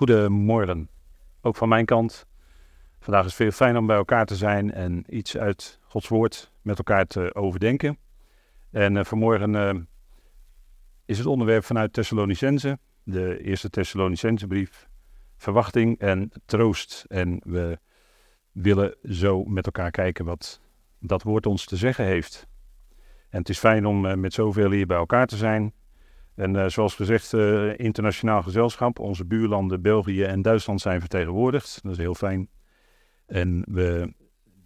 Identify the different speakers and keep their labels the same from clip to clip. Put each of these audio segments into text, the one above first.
Speaker 1: Goedemorgen. Ook van mijn kant. Vandaag is het veel fijn om bij elkaar te zijn en iets uit Gods woord met elkaar te overdenken. En uh, vanmorgen uh, is het onderwerp vanuit Thessalonicense, de eerste Thessalonicense brief, verwachting en troost. En we willen zo met elkaar kijken wat dat woord ons te zeggen heeft. En het is fijn om uh, met zoveel hier bij elkaar te zijn. En uh, zoals gezegd, uh, internationaal gezelschap. Onze buurlanden België en Duitsland zijn vertegenwoordigd. Dat is heel fijn. En we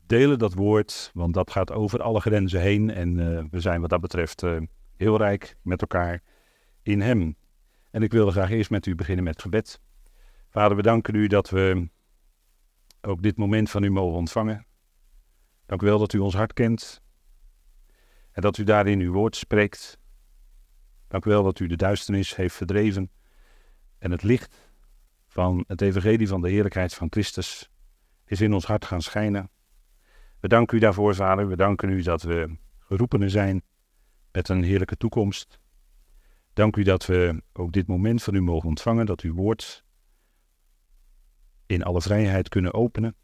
Speaker 1: delen dat woord, want dat gaat over alle grenzen heen. En uh, we zijn wat dat betreft heel rijk met elkaar in Hem. En ik wilde graag eerst met u beginnen met gebed. Vader, we danken u dat we ook dit moment van u mogen ontvangen. Dank u wel dat u ons hart kent. En dat u daarin uw woord spreekt. Dank u wel dat u de duisternis heeft verdreven en het licht van het evangelie van de heerlijkheid van Christus is in ons hart gaan schijnen. We danken u daarvoor, Vader. We danken u dat we geroepenen zijn met een heerlijke toekomst. Dank u dat we ook dit moment van u mogen ontvangen, dat uw woord in alle vrijheid kunnen openen.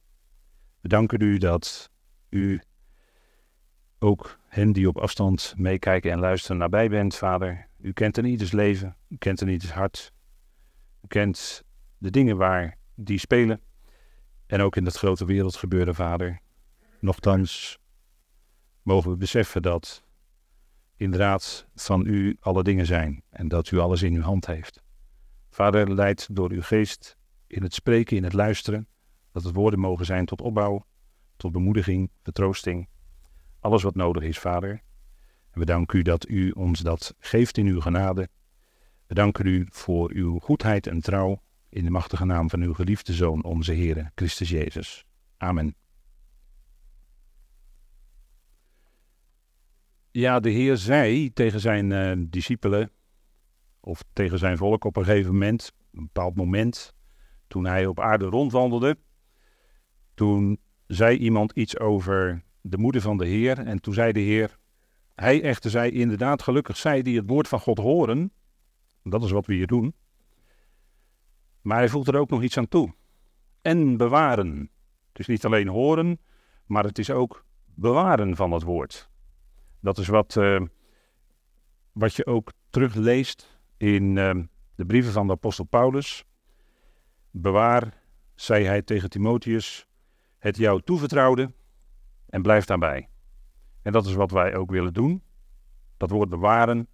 Speaker 1: We danken u dat u ook hen die op afstand meekijken en luisteren nabij bent, Vader. U kent een ieders leven, u kent een ieders hart. U kent de dingen waar die spelen. En ook in dat grote wereld gebeuren, Vader. Nochtans mogen we beseffen dat inderdaad van u alle dingen zijn en dat u alles in uw hand heeft. Vader, leid door uw geest in het spreken, in het luisteren, dat het woorden mogen zijn tot opbouw, tot bemoediging, vertroosting. Alles wat nodig is, Vader. We danken u dat u ons dat geeft in uw genade. We danken u voor uw goedheid en trouw in de machtige naam van uw geliefde Zoon, onze Heer, Christus Jezus. Amen. Ja, de Heer zei tegen zijn uh, discipelen, of tegen zijn volk op een gegeven moment, een bepaald moment, toen hij op aarde rondwandelde, toen zei iemand iets over de moeder van de Heer. En toen zei de Heer, hij echter zei inderdaad, gelukkig zij die het woord van God horen. Dat is wat we hier doen. Maar hij voegt er ook nog iets aan toe. En bewaren. Is niet alleen horen, maar het is ook bewaren van het woord. Dat is wat, uh, wat je ook terugleest in uh, de brieven van de apostel Paulus. Bewaar, zei hij tegen Timotheus, het jou toevertrouwde en blijf daarbij. En dat is wat wij ook willen doen. Dat woord bewaren,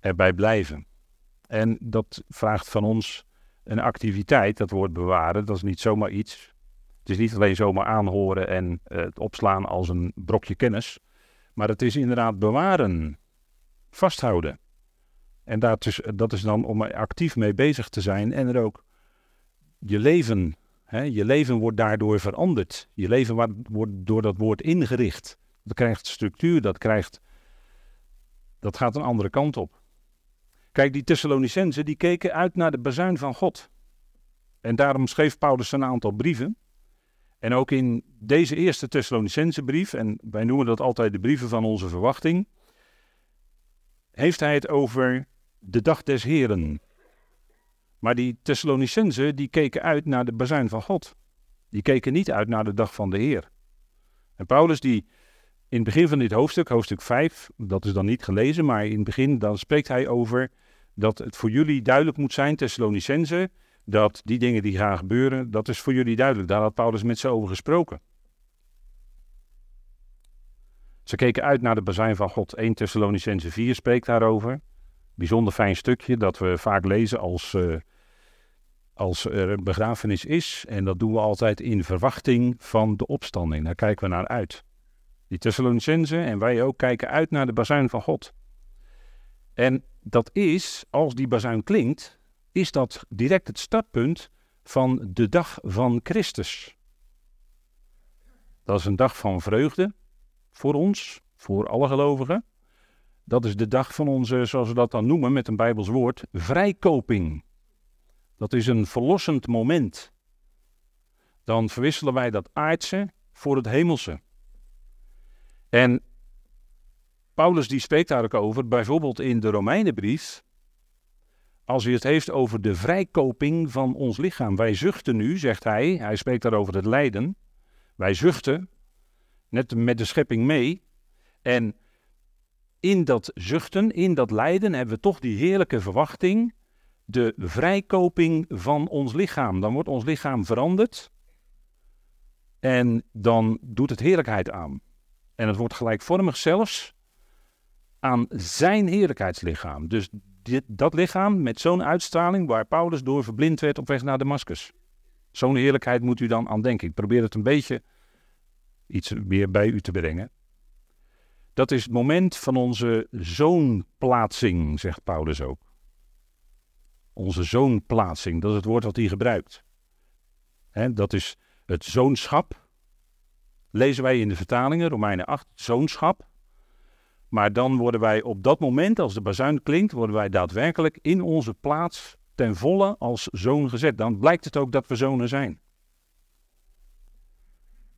Speaker 1: erbij blijven. En dat vraagt van ons een activiteit, dat woord bewaren. Dat is niet zomaar iets. Het is niet alleen zomaar aanhoren en uh, het opslaan als een brokje kennis. Maar het is inderdaad bewaren. Vasthouden. En dat is, dat is dan om actief mee bezig te zijn en er ook je leven je leven wordt daardoor veranderd. Je leven wordt door dat woord ingericht. Dat krijgt structuur, dat, krijgt, dat gaat een andere kant op. Kijk, die Thessalonicenzen die keken uit naar de bazuin van God. En daarom schreef Paulus een aantal brieven. En ook in deze eerste Thessalonicense brief, en wij noemen dat altijd de brieven van onze verwachting, heeft hij het over de dag des Heren. Maar die Thessalonicenzen, die keken uit naar de bazuin van God. Die keken niet uit naar de dag van de Heer. En Paulus die in het begin van dit hoofdstuk, hoofdstuk 5, dat is dan niet gelezen, maar in het begin dan spreekt hij over dat het voor jullie duidelijk moet zijn, Thessalonicenzen, dat die dingen die gaan gebeuren, dat is voor jullie duidelijk. Daar had Paulus met ze over gesproken. Ze keken uit naar de bazuin van God. 1 Thessalonicense 4 spreekt daarover bijzonder fijn stukje dat we vaak lezen als, uh, als er een begrafenis is. En dat doen we altijd in verwachting van de opstanding. Daar kijken we naar uit. Die Thessalonicenzen en wij ook kijken uit naar de bazuin van God. En dat is, als die bazuin klinkt, is dat direct het startpunt van de dag van Christus. Dat is een dag van vreugde voor ons, voor alle gelovigen. Dat is de dag van onze, zoals we dat dan noemen met een Bijbels woord, vrijkoping. Dat is een verlossend moment. Dan verwisselen wij dat aardse voor het hemelse. En Paulus die spreekt daar ook over, bijvoorbeeld in de Romeinenbrief, als hij het heeft over de vrijkoping van ons lichaam. Wij zuchten nu, zegt hij, hij spreekt daarover het lijden. Wij zuchten, net met de schepping mee. En in dat zuchten, in dat lijden, hebben we toch die heerlijke verwachting. De vrijkoping van ons lichaam. Dan wordt ons lichaam veranderd. En dan doet het heerlijkheid aan. En het wordt gelijkvormig zelfs aan zijn heerlijkheidslichaam. Dus dit, dat lichaam met zo'n uitstraling waar Paulus door verblind werd op weg naar Damascus. Zo'n heerlijkheid moet u dan aan denken. Ik probeer het een beetje iets meer bij u te brengen. Dat is het moment van onze zoonplaatsing, zegt Paulus ook. Onze zoonplaatsing, dat is het woord wat hij gebruikt. dat is het zoonschap. Lezen wij in de vertalingen, Romeinen 8, zoonschap. Maar dan worden wij op dat moment, als de bazuin klinkt, worden wij daadwerkelijk in onze plaats ten volle als zoon gezet. Dan blijkt het ook dat we zonen zijn.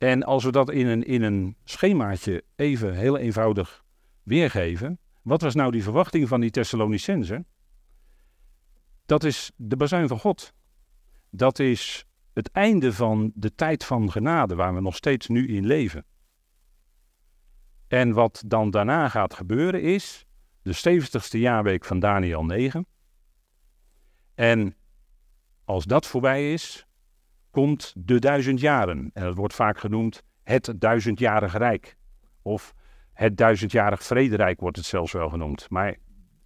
Speaker 1: En als we dat in een, in een schemaatje even heel eenvoudig weergeven. Wat was nou die verwachting van die Thessalonicenzen? Dat is de bazuin van God. Dat is het einde van de tijd van genade, waar we nog steeds nu in leven. En wat dan daarna gaat gebeuren is de 70ste jaarweek van Daniel 9. En als dat voorbij is, komt de duizend jaren. En dat wordt vaak genoemd het duizendjarig rijk. Of het duizendjarig vrederijk wordt het zelfs wel genoemd. Maar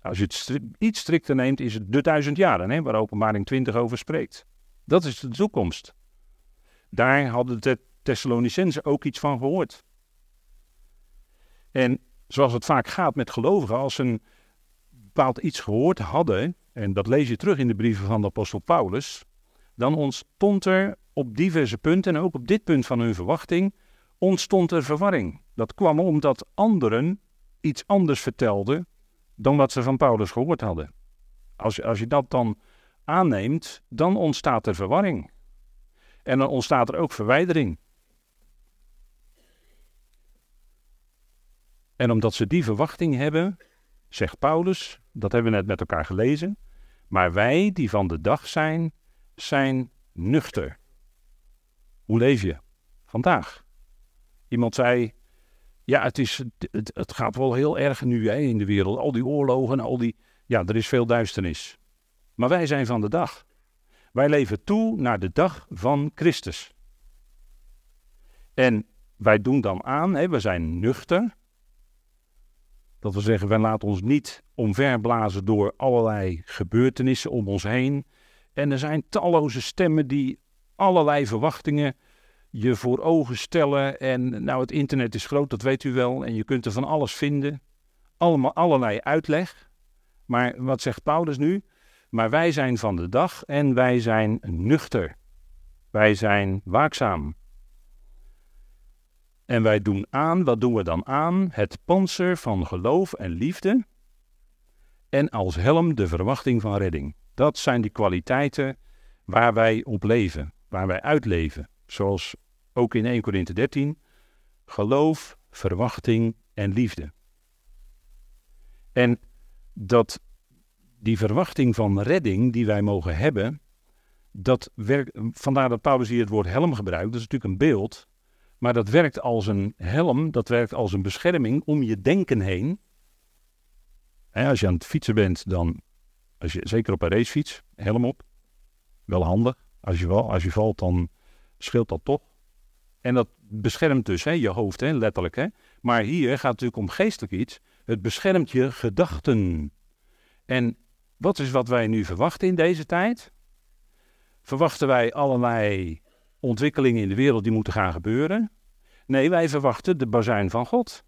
Speaker 1: als je het iets strikter neemt, is het de duizend jaren, hè, waar openbaring 20 over spreekt. Dat is de toekomst. Daar hadden de Thessalonicenzen ook iets van gehoord. En zoals het vaak gaat met gelovigen, als ze een bepaald iets gehoord hadden, en dat lees je terug in de brieven van de apostel Paulus, dan ontstond er op diverse punten, en ook op dit punt van hun verwachting, ontstond er verwarring. Dat kwam omdat anderen iets anders vertelden dan wat ze van Paulus gehoord hadden. Als, als je dat dan aanneemt, dan ontstaat er verwarring. En dan ontstaat er ook verwijdering. En omdat ze die verwachting hebben, zegt Paulus, dat hebben we net met elkaar gelezen, maar wij die van de dag zijn, zijn nuchter. Hoe leef je vandaag? Iemand zei, ja, het, is, het, het gaat wel heel erg nu hè, in de wereld. Al die oorlogen, al die, ja, er is veel duisternis. Maar wij zijn van de dag. Wij leven toe naar de dag van Christus. En wij doen dan aan, hè, we zijn nuchter. Dat we zeggen, wij laten ons niet omverblazen door allerlei gebeurtenissen om ons heen. En er zijn talloze stemmen die allerlei verwachtingen je voor ogen stellen. En nou, het internet is groot, dat weet u wel. En je kunt er van alles vinden. Allemaal allerlei uitleg. Maar wat zegt Paulus nu? Maar wij zijn van de dag en wij zijn nuchter. Wij zijn waakzaam. En wij doen aan, wat doen we dan aan? Het panzer van geloof en liefde. En als helm de verwachting van redding. Dat zijn die kwaliteiten waar wij op leven, waar wij uitleven. Zoals ook in 1 Corinthe 13. Geloof, verwachting en liefde. En dat die verwachting van redding die wij mogen hebben, dat werkt, vandaar dat Paulus hier het woord helm gebruikt, dat is natuurlijk een beeld, maar dat werkt als een helm, dat werkt als een bescherming om je denken heen. als je aan het fietsen bent, dan, als je, zeker op een racefiets, helm op, wel handig. Als je, als je valt, dan scheelt dat toch. En dat beschermt dus hè, je hoofd, hè, letterlijk. Hè. Maar hier gaat het natuurlijk om geestelijk iets. Het beschermt je gedachten. En wat is wat wij nu verwachten in deze tijd? Verwachten wij allerlei ontwikkelingen in de wereld die moeten gaan gebeuren? Nee, wij verwachten de bazuin van God.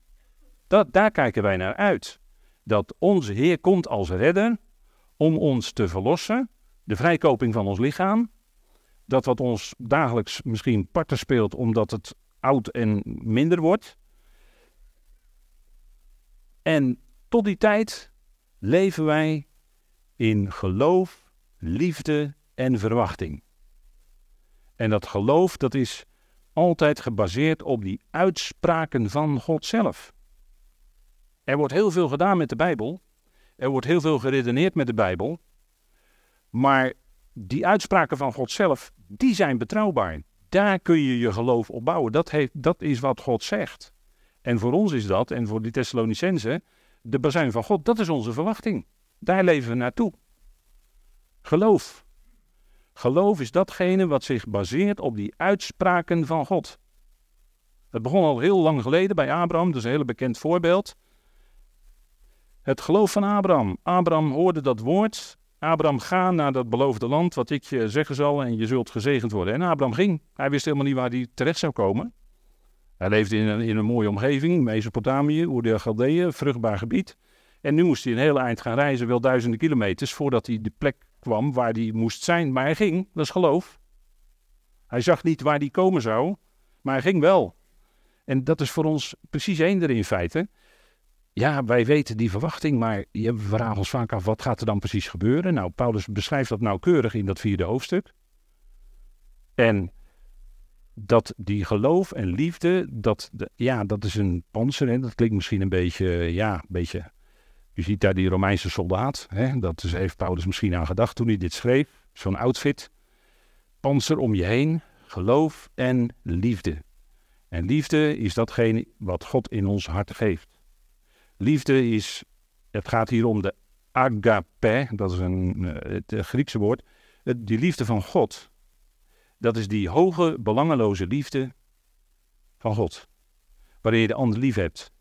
Speaker 1: Dat, daar kijken wij naar uit. Dat onze Heer komt als redder om ons te verlossen, de vrijkoping van ons lichaam. Dat wat ons dagelijks misschien parten speelt omdat het oud en minder wordt. En tot die tijd leven wij in geloof, liefde en verwachting. En dat geloof, dat is altijd gebaseerd op die uitspraken van God zelf. Er wordt heel veel gedaan met de Bijbel. Er wordt heel veel geredeneerd met de Bijbel. Maar die uitspraken van God zelf, die zijn betrouwbaar. Daar kun je je geloof op bouwen. Dat, heeft, dat is wat God zegt. En voor ons is dat, en voor die Thessalonicensen, de bazuin van God, dat is onze verwachting. Daar leven we naartoe. Geloof. Geloof is datgene wat zich baseert op die uitspraken van God. Het begon al heel lang geleden bij Abraham, dat is een heel bekend voorbeeld. Het geloof van Abraham. Abraham hoorde dat woord. Abraham, ga naar dat beloofde land, wat ik je zeggen zal, en je zult gezegend worden. En Abraham ging. Hij wist helemaal niet waar hij terecht zou komen. Hij leefde in een, in een mooie omgeving, Mesopotamië, Oer de Galdeeën, vruchtbaar gebied. En nu moest hij een hele eind gaan reizen, wel duizenden kilometers, voordat hij de plek kwam waar hij moest zijn. Maar hij ging, dat is geloof. Hij zag niet waar hij komen zou, maar hij ging wel. En dat is voor ons precies eender in feite. Ja, wij weten die verwachting, maar we vragen ons vaak af, wat gaat er dan precies gebeuren? Nou, Paulus beschrijft dat nauwkeurig in dat vierde hoofdstuk. En dat die geloof en liefde, dat, ja, dat is een panzer. Dat klinkt misschien een beetje, ja, een beetje... Je ziet daar die Romeinse soldaat. Hè? Dat is, heeft Paulus misschien aan gedacht toen hij dit schreef. Zo'n outfit. Panzer om je heen, geloof en liefde. En liefde is datgene wat God in ons hart geeft. Liefde is, het gaat hier om de agape, dat is een, eh, het eh, Griekse woord. Die liefde van God, dat is die hoge, belangeloze liefde van God. Waarin je de ander lief hebt.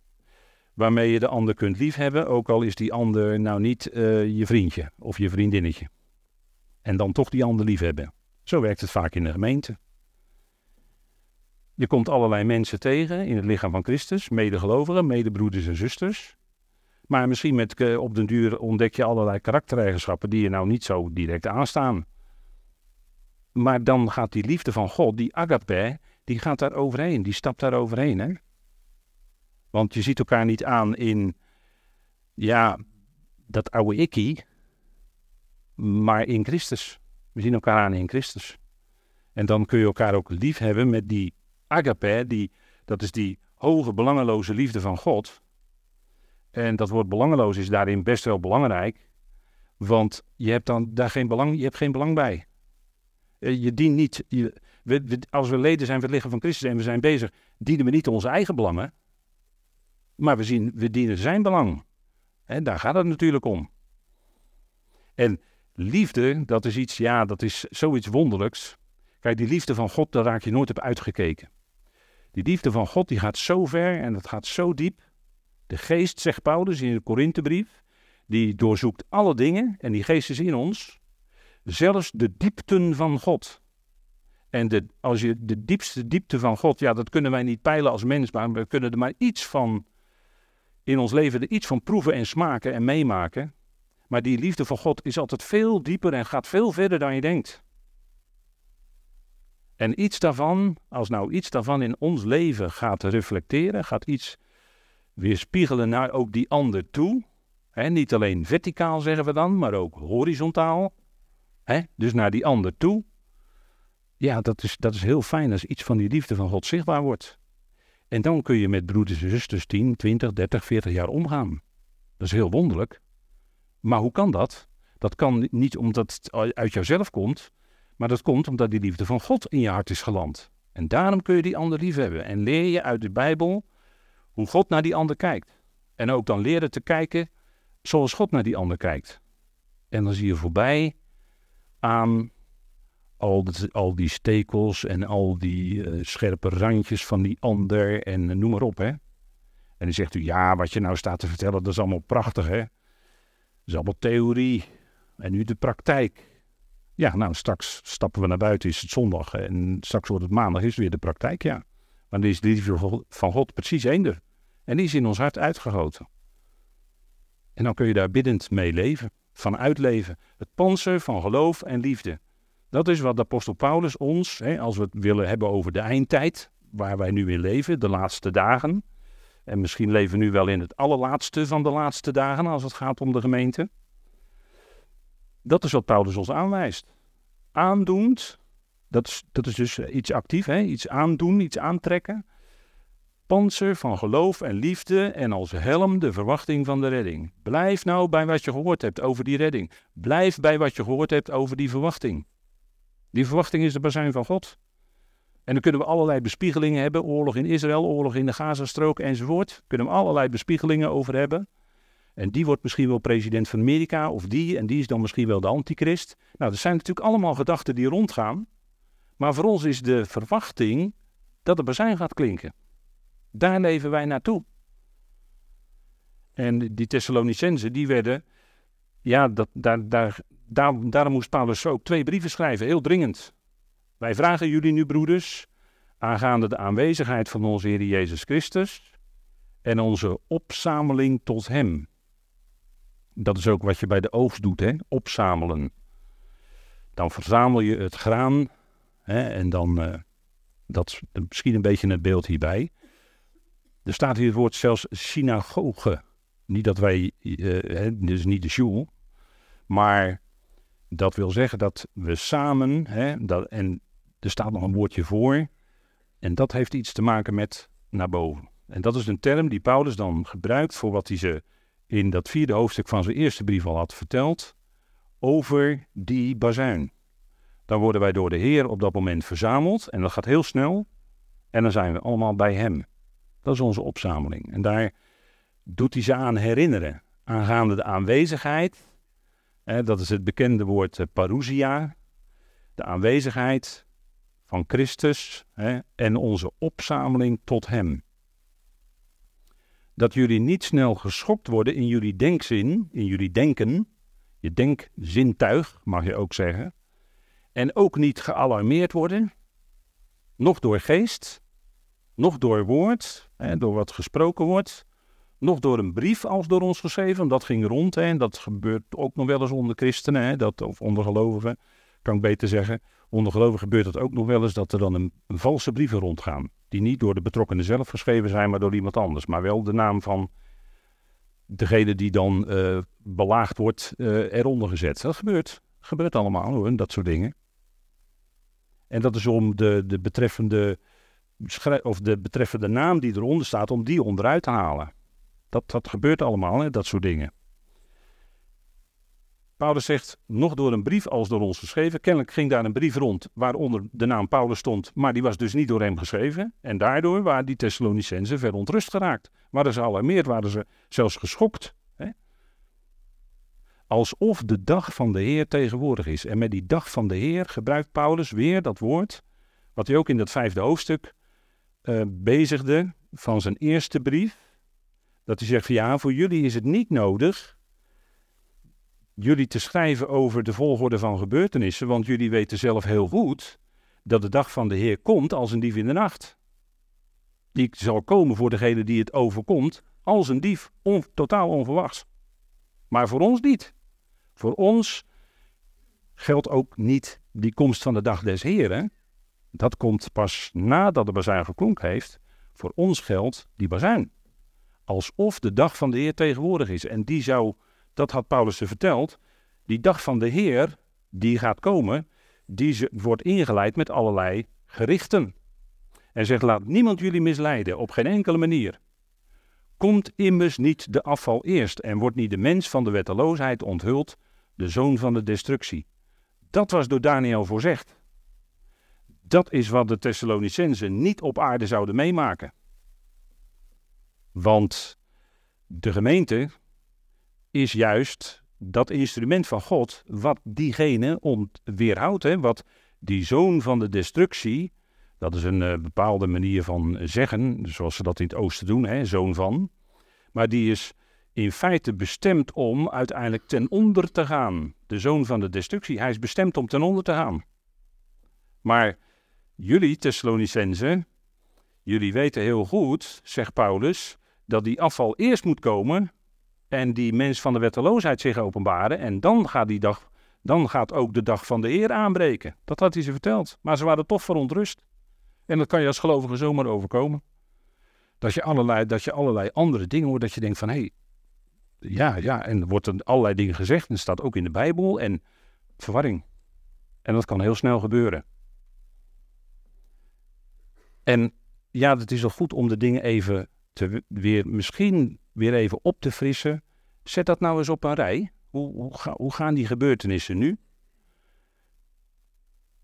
Speaker 1: Waarmee je de ander kunt liefhebben, ook al is die ander nou niet uh, je vriendje of je vriendinnetje. En dan toch die ander liefhebben. Zo werkt het vaak in de gemeente. Je komt allerlei mensen tegen in het lichaam van Christus, medegelovigen, medebroeders en zusters. Maar misschien met, eh, op den duur ontdek je allerlei karaktereigenschappen die je nou niet zo direct aanstaan. Maar dan gaat die liefde van God, die agape, die gaat daar overheen, die stapt daar overheen. Hè? Want je ziet elkaar niet aan in, ja, dat oude ikkie, maar in Christus. We zien elkaar aan in Christus. En dan kun je elkaar ook lief hebben met die agape, die, dat is die hoge, belangeloze liefde van God. En dat woord belangeloos is daarin best wel belangrijk, want je hebt dan daar geen belang, je hebt geen belang bij. Eh, je dient niet, als we leden zijn van het lichaam van Christus en we zijn bezig, dienen we niet onze eigen belangen, maar we, zien, we dienen zijn belang. En daar gaat het natuurlijk om. En liefde, dat is iets, ja, dat is zoiets wonderlijks. Kijk, die liefde van God, daar raak je nooit op uitgekeken. Die liefde van God die gaat zo ver en dat gaat zo diep. De geest, zegt Paulus in de Korinthebrief, die doorzoekt alle dingen en die geest is in ons. Zelfs de diepten van God. En de, als je de diepste diepte van God, ja, dat kunnen wij niet peilen als mens, maar we kunnen er maar iets van in ons leven, er iets van proeven en smaken en meemaken. Maar die liefde van God is altijd veel dieper en gaat veel verder dan je denkt. En iets daarvan, als nou iets daarvan in ons leven gaat reflecteren, gaat iets weerspiegelen naar ook die ander toe. Hè, niet alleen verticaal zeggen we dan, maar ook horizontaal. Hè, dus naar die ander toe. Ja, dat is, dat is heel fijn als iets van die liefde van God zichtbaar wordt. En dan kun je met broeders en zusters 10, 20, 30, 40 jaar omgaan. Dat is heel wonderlijk. Maar hoe kan dat? Dat kan niet omdat het uit jouzelf komt, maar dat komt omdat die liefde van God in je hart is geland. En daarom kun je die ander lief hebben. En leer je uit de Bijbel hoe God naar die ander kijkt. En ook dan leren te kijken zoals God naar die ander kijkt. En dan zie je voorbij aan al, al die stekels en al die uh, scherpe randjes van die ander en uh, noem maar op. Hè? En dan zegt u, ja, wat je nou staat te vertellen, dat is allemaal prachtig. Hè? Dat is allemaal theorie. En nu de praktijk. Ja, nou, straks stappen we naar buiten, is het zondag. En straks wordt het maandag, is weer de praktijk, ja. Maar dan is de liefde van God precies eender. En die is in ons hart uitgegoten. En dan kun je daar biddend mee leven, van uitleven. Het panzer van geloof en liefde. Dat is wat de apostel Paulus ons, hè, als we het willen hebben over de eindtijd, waar wij nu in leven, de laatste dagen. En misschien leven we nu wel in het allerlaatste van de laatste dagen als het gaat om de gemeente. Dat is wat Paulus ons aanwijst. Aandoend, dat is, dat is dus iets actief, hè? iets aandoen, iets aantrekken. panzer van geloof en liefde en als helm de verwachting van de redding. Blijf nou bij wat je gehoord hebt over die redding. Blijf bij wat je gehoord hebt over die verwachting. Die verwachting is de bazuin van God. En dan kunnen we allerlei bespiegelingen hebben. Oorlog in Israël, oorlog in de Gazastrook enzovoort. Kunnen we allerlei bespiegelingen over hebben. En die wordt misschien wel president van Amerika of die. En die is dan misschien wel de antichrist. Nou, dat zijn natuurlijk allemaal gedachten die rondgaan. Maar voor ons is de verwachting dat de bazuin gaat klinken. Daar leven wij naartoe. En die Thessalonicenzen, die werden, ja, dat, daar, daar, daar, daarom moest Paulus ook twee brieven schrijven, heel dringend. Wij vragen jullie nu, broeders, aangaande de aanwezigheid van onze Heer Jezus Christus en onze opzameling tot Hem. Dat is ook wat je bij de oogst doet, hè? opzamelen. Dan verzamel je het graan hè? en dan, uh, dat is misschien een beetje het beeld hierbij. Er staat hier het woord zelfs synagoge. Niet dat wij, uh, dus niet de shul, maar dat wil zeggen dat we samen, hè, dat, en er staat nog een woordje voor, en dat heeft iets te maken met naar boven. En dat is een term die Paulus dan gebruikt voor wat hij ze in dat vierde hoofdstuk van zijn eerste brief al had verteld, over die bazuin. Dan worden wij door de Heer op dat moment verzameld, en dat gaat heel snel, en dan zijn we allemaal bij Hem. Dat is onze opzameling. En daar doet hij ze aan herinneren, aangaande de aanwezigheid. Hè, dat is het bekende woord uh, parousia, de aanwezigheid van Christus hè, en onze opzameling tot Hem. Dat jullie niet snel geschokt worden in jullie denkzin, in jullie denken, je denkzintuig mag je ook zeggen, en ook niet gealarmeerd worden, nog door geest, nog door woord, hè, door wat gesproken wordt, nog door een brief als door ons geschreven. Dat ging rond hè, en dat gebeurt ook nog wel eens onder christenen, hè, dat, of onder gelovigen, kan ik beter zeggen. Onder gelovigen gebeurt het ook nog wel eens dat er dan een, een valse brieven rondgaan. Die niet door de betrokkenen zelf geschreven zijn, maar door iemand anders. Maar wel de naam van degene die dan uh, belaagd wordt uh, eronder gezet. Dat gebeurt. gebeurt allemaal hoor, dat soort dingen. En dat is om de, de betreffende of de betreffende naam die eronder staat, om die onderuit te halen. Dat, dat gebeurt allemaal, hè, dat soort dingen. Paulus zegt, nog door een brief als door ons geschreven. Kennelijk ging daar een brief rond waaronder de naam Paulus stond, maar die was dus niet door hem geschreven. En daardoor waren die Thessalonicenzen verontrust geraakt. Waren ze alarmeerd, waren ze zelfs geschokt. Hè? Alsof de dag van de Heer tegenwoordig is. En met die dag van de Heer gebruikt Paulus weer dat woord, wat hij ook in dat vijfde hoofdstuk uh, bezigde van zijn eerste brief. Dat hij zegt van ja, voor jullie is het niet nodig jullie te schrijven over de volgorde van gebeurtenissen, want jullie weten zelf heel goed dat de dag van de Heer komt als een dief in de nacht. Die zal komen voor degene die het overkomt als een dief, totaal onverwachts. Maar voor ons niet. Voor ons geldt ook niet die komst van de dag des Heren, dat komt pas nadat de bazuin geklonken heeft. Voor ons geldt die bazuin. Alsof de dag van de Heer tegenwoordig is. En die zou, dat had Paulus ze verteld, die dag van de Heer, die gaat komen, die wordt ingeleid met allerlei gerichten. En zegt, laat niemand jullie misleiden, op geen enkele manier. Komt immers niet de afval eerst en wordt niet de mens van de wetteloosheid onthuld, de zoon van de destructie. Dat was door Daniel voorzegd. Dat is wat de Thessalonicenzen niet op aarde zouden meemaken. Want de gemeente is juist dat instrument van God wat diegene weerhoudt. Hè? Wat die zoon van de destructie, dat is een uh, bepaalde manier van zeggen, zoals ze dat in het oosten doen, hè? zoon van. Maar die is in feite bestemd om uiteindelijk ten onder te gaan. De zoon van de destructie, hij is bestemd om ten onder te gaan. Maar Jullie, Thessalonicenzen, jullie weten heel goed, zegt Paulus, dat die afval eerst moet komen en die mens van de wetteloosheid zich openbaren. En dan gaat, die dag, dan gaat ook de dag van de Heer aanbreken. Dat had hij ze verteld. Maar ze waren toch verontrust. En dat kan je als gelovige zomaar overkomen. Dat je allerlei, dat je allerlei andere dingen hoort, dat je denkt van hé, hey, ja, ja, en er worden allerlei dingen gezegd en staat ook in de Bijbel en verwarring. En dat kan heel snel gebeuren. En ja, het is wel goed om de dingen even te, weer, misschien weer even op te frissen. Zet dat nou eens op een rij. Hoe, hoe, hoe gaan die gebeurtenissen nu?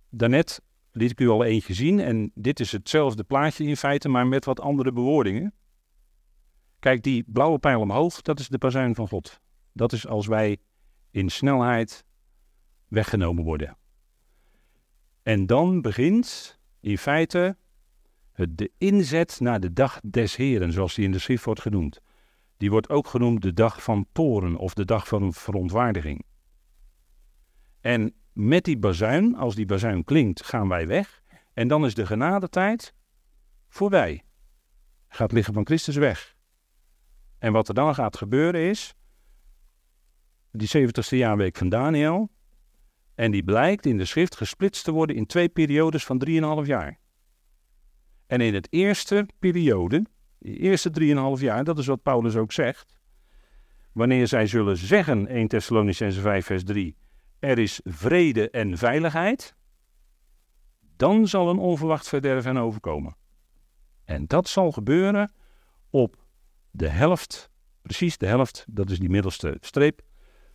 Speaker 1: Daarnet liet ik u al eentje zien en dit is hetzelfde plaatje in feite, maar met wat andere bewoordingen. Kijk, die blauwe pijl omhoog, dat is de bazuin van God. Dat is als wij in snelheid weggenomen worden. En dan begint in feite het, de inzet naar de dag des Heren, zoals die in de schrift wordt genoemd. Die wordt ook genoemd de dag van toren of de dag van verontwaardiging. En met die bazuin, als die bazuin klinkt, gaan wij weg. En dan is de genadetijd voorbij. Gaat liggen van Christus weg. En wat er dan gaat gebeuren is, die 70ste jaarweek van Daniel, en die blijkt in de schrift gesplitst te worden in twee periodes van 3,5 jaar. En in het eerste periode, de eerste 3,5 jaar, dat is wat Paulus ook zegt, wanneer zij zullen zeggen, 1 Thessalonicense 5 vers 3, er is vrede en veiligheid, dan zal een onverwacht verderf hen overkomen. En dat zal gebeuren op de helft, precies de helft, dat is die middelste streep,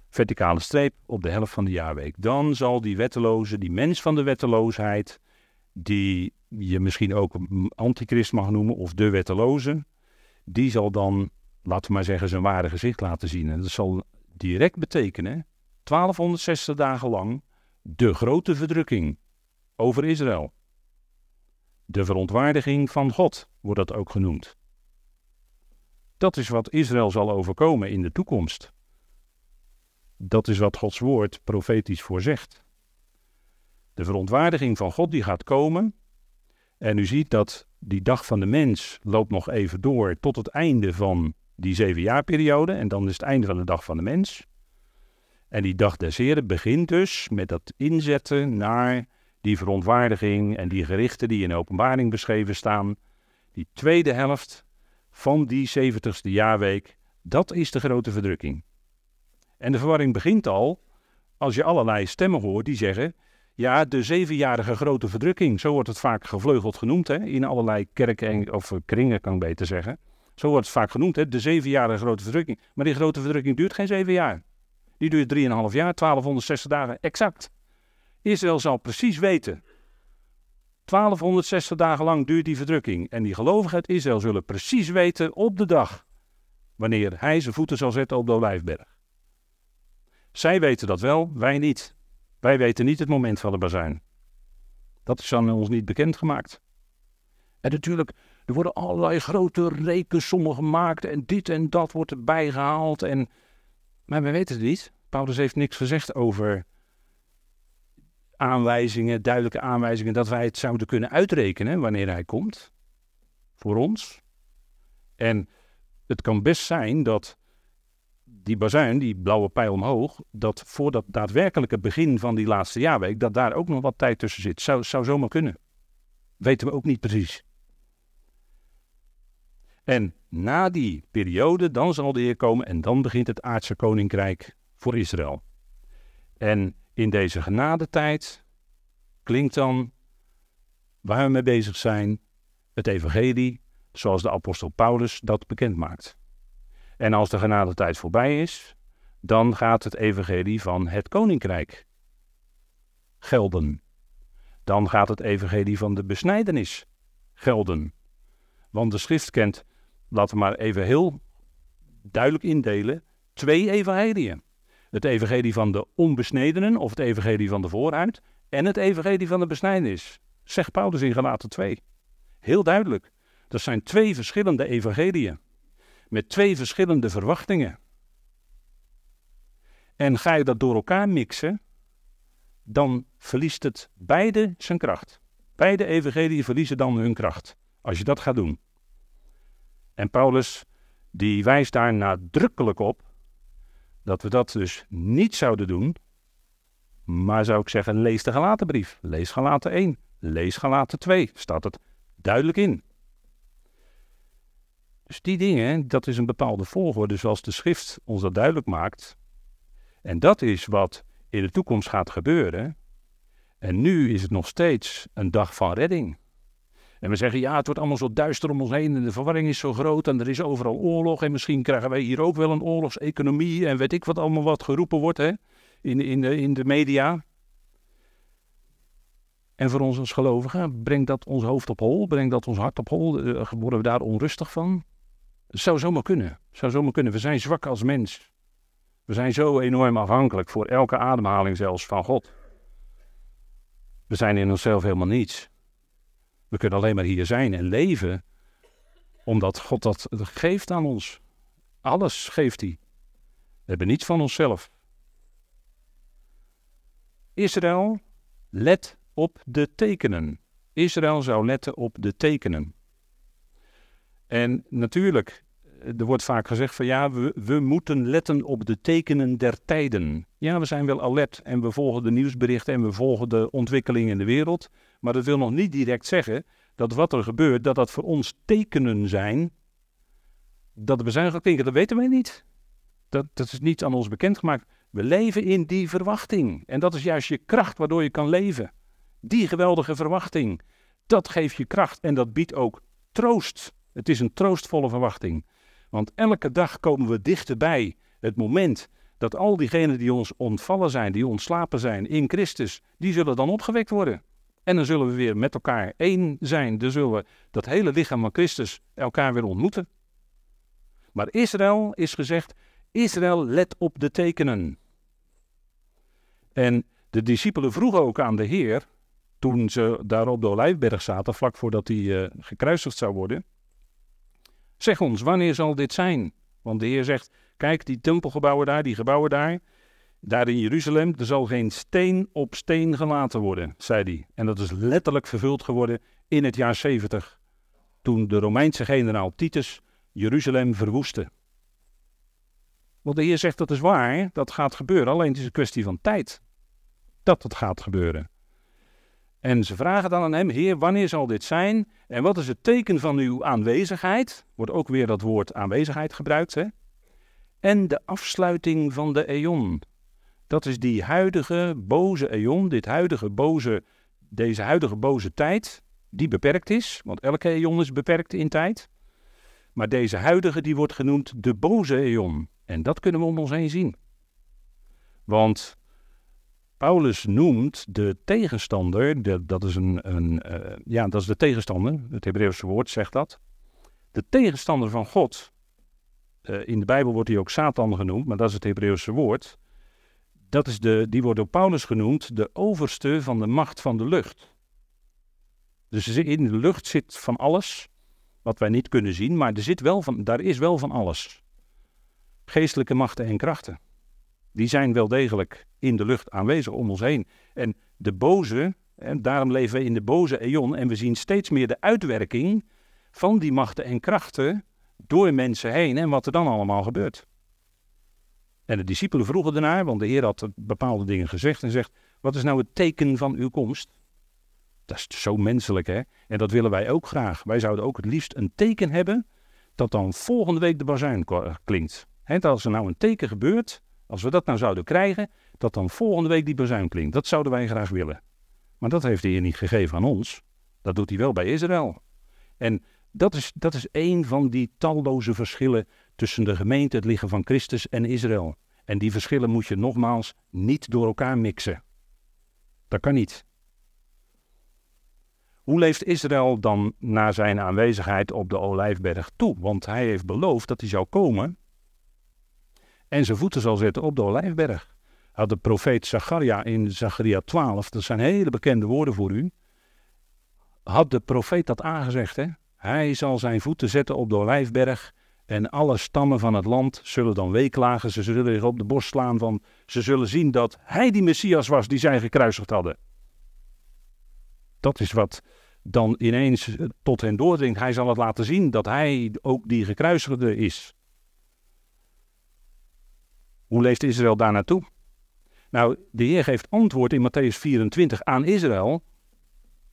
Speaker 1: verticale streep op de helft van de jaarweek. Dan zal die wetteloze, die mens van de wetteloosheid, die je misschien ook antichrist mag noemen of de wetteloze, die zal dan, laten we maar zeggen, zijn ware gezicht laten zien. En dat zal direct betekenen 1260 dagen lang de grote verdrukking over Israël. De verontwaardiging van God wordt dat ook genoemd. Dat is wat Israël zal overkomen in de toekomst. Dat is wat Gods woord profetisch voorzegt. De verontwaardiging van God die gaat komen. En u ziet dat die dag van de mens loopt nog even door tot het einde van die zevenjaarperiode. En dan is het einde van de dag van de mens. En die dag des Heren begint dus met dat inzetten naar die verontwaardiging en die gerichten die in de openbaring beschreven staan. Die tweede helft van die zeventigste jaarweek, dat is de grote verdrukking. En de verwarring begint al als je allerlei stemmen hoort die zeggen, ja, de zevenjarige grote verdrukking, zo wordt het vaak gevleugeld genoemd, hè, in allerlei kerken of kringen kan ik beter zeggen. Zo wordt het vaak genoemd, hè, de zevenjarige grote verdrukking. Maar die grote verdrukking duurt geen zeven jaar. Die duurt 3,5 jaar, 1260 dagen exact. Israël zal precies weten. 1260 dagen lang duurt die verdrukking. En die gelovigen uit Israël zullen precies weten op de dag wanneer hij zijn voeten zal zetten op de Olijfberg. Zij weten dat wel, wij niet. Wij weten niet het moment van de bazuin. Dat is aan ons niet bekendgemaakt. En natuurlijk, er worden allerlei grote rekensommen gemaakt en dit en dat wordt erbij gehaald. En maar we weten het niet. Paulus heeft niks gezegd over aanwijzingen, duidelijke aanwijzingen dat wij het zouden kunnen uitrekenen wanneer hij komt. Voor ons. En het kan best zijn dat die bazuin, die blauwe pijl omhoog, dat voor dat daadwerkelijke begin van die laatste jaarweek, dat daar ook nog wat tijd tussen zit. Zou, zou zomaar kunnen. Weten we ook niet precies. En na die periode, dan zal de Heer komen en dan begint het aardse koninkrijk voor Israël. En in deze genadetijd klinkt dan, waar we mee bezig zijn, het evangelie zoals de apostel Paulus dat bekend maakt. En als de genadetijd voorbij is, dan gaat het evangelie van het koninkrijk gelden. Dan gaat het evangelie van de besnijdenis gelden. Want de schrift kent laten we maar even heel duidelijk indelen, twee evangeliën. Het evangelie van de onbesnedenen of het evangelie van de vooruit en het evangelie van de besnijdenis. Zegt Paulus in Galaten 2. Heel duidelijk. Dat zijn twee verschillende evangeliën. Met twee verschillende verwachtingen. En ga je dat door elkaar mixen, dan verliest het beide zijn kracht. Beide evangeliën verliezen dan hun kracht. Als je dat gaat doen. En Paulus die wijst daar nadrukkelijk op dat we dat dus niet zouden doen. Maar zou ik zeggen, lees de Galatenbrief. Lees Galaten 1. Lees Galaten 2. Staat het duidelijk in. Dus die dingen, dat is een bepaalde volgorde zoals de schrift ons dat duidelijk maakt. En dat is wat in de toekomst gaat gebeuren. En nu is het nog steeds een dag van redding. En we zeggen, ja, het wordt allemaal zo duister om ons heen en de verwarring is zo groot en er is overal oorlog en misschien krijgen wij hier ook wel een oorlogseconomie en weet ik wat allemaal wat geroepen wordt hè, in, in, de, in de media. En voor ons als gelovigen, brengt dat ons hoofd op hol, brengt dat ons hart op hol, eh, worden we daar onrustig van? Het zou zomaar kunnen, zou zomaar kunnen. We zijn zwak als mens. We zijn zo enorm afhankelijk voor elke ademhaling zelfs van God. We zijn in onszelf helemaal niets. We kunnen alleen maar hier zijn en leven, omdat God dat geeft aan ons. Alles geeft hij. We hebben niets van onszelf. Israël, let op de tekenen. Israël zou letten op de tekenen. En natuurlijk, er wordt vaak gezegd van ja, we, we moeten letten op de tekenen der tijden. Ja, we zijn wel alert en we volgen de nieuwsberichten en we volgen de ontwikkelingen in de wereld. Maar dat wil nog niet direct zeggen dat wat er gebeurt, dat dat voor ons tekenen zijn. Dat we zijn geklinken, dat weten wij niet. Dat, dat is niet aan ons bekendgemaakt. We leven in die verwachting. En dat is juist je kracht waardoor je kan leven. Die geweldige verwachting. Dat geeft je kracht en dat biedt ook troost. Het is een troostvolle verwachting. Want elke dag komen we dichterbij het moment dat al diegenen die ons ontvallen zijn, die ontslapen zijn in Christus, die zullen dan opgewekt worden. En dan zullen we weer met elkaar één zijn. Dan zullen we dat hele lichaam van Christus elkaar weer ontmoeten. Maar Israël is gezegd, Israël let op de tekenen. En de discipelen vroegen ook aan de Heer, toen ze daar op de Olijfberg zaten, vlak voordat hij uh, gekruisigd zou worden. Zeg ons, wanneer zal dit zijn? Want de Heer zegt, kijk, die tempelgebouwen daar, die gebouwen daar, daar in Jeruzalem, er zal geen steen op steen gelaten worden, zei hij. En dat is letterlijk vervuld geworden in het jaar 70, toen de Romeinse generaal Titus Jeruzalem verwoestte. Want de Heer zegt dat is waar, dat gaat gebeuren, alleen het is een kwestie van tijd dat het gaat gebeuren. En ze vragen dan aan hem, Heer, wanneer zal dit zijn? En wat is het teken van uw aanwezigheid? Wordt ook weer dat woord aanwezigheid gebruikt, hè? En de afsluiting van de eon. Dat is die huidige boze eon, dit huidige boze, deze huidige boze tijd, die beperkt is, want elke eon is beperkt in tijd. Maar deze huidige, die wordt genoemd de boze eon. En dat kunnen we om ons heen zien. Want Paulus noemt de tegenstander, de, dat, is een, een uh, ja, dat is de tegenstander, het Hebreeuwse woord zegt dat. De tegenstander van God, uh, in de Bijbel wordt hij ook Satan genoemd, maar dat is het Hebreeuwse woord. Dat is de, die wordt door Paulus genoemd de overste van de macht van de lucht. Dus in de lucht zit van alles wat wij niet kunnen zien, maar er zit wel van, daar is wel van alles. Geestelijke machten en krachten die zijn wel degelijk in de lucht aanwezig om ons heen. En de boze, daarom leven we in de boze eon en we zien steeds meer de uitwerking van die machten en krachten door mensen heen en wat er dan allemaal gebeurt. En de discipelen vroegen ernaar, want de Heer had bepaalde dingen gezegd en zegt, wat is nou het teken van uw komst? Dat is zo menselijk, hè? En dat willen wij ook graag. Wij zouden ook het liefst een teken hebben dat dan volgende week de bazuin klinkt. He, als er nou een teken gebeurt, als we dat nou zouden krijgen, dat dan volgende week die bazuin klinkt. Dat zouden wij graag willen. Maar dat heeft de Heer niet gegeven aan ons. Dat doet hij wel bij Israël. En dat is, dat is een van die talloze verschillen tussen de gemeente, het lichaam van Christus en Israël. En die verschillen moet je nogmaals niet door elkaar mixen. Dat kan niet. Hoe leeft Israël dan na zijn aanwezigheid op de Olijfberg toe? Want hij heeft beloofd dat hij zou komen en zijn voeten zal zetten op de Olijfberg. Had de profeet Zacharia in Zacharia 12, dat zijn hele bekende woorden voor u, had de profeet dat aangezegd. Hè? Hij zal zijn voeten zetten op de Olijfberg en alle stammen van het land zullen dan weeklagen. Ze zullen zich op de borst slaan van, ze zullen zien dat hij die Messias was die zij gekruisigd hadden. Dat is wat dan ineens tot hen doordringt. Hij zal het laten zien dat hij ook die gekruisigde is. Hoe leeft Israël daar naartoe? Nou, de Heer geeft antwoord in Matthäus 24 aan Israël.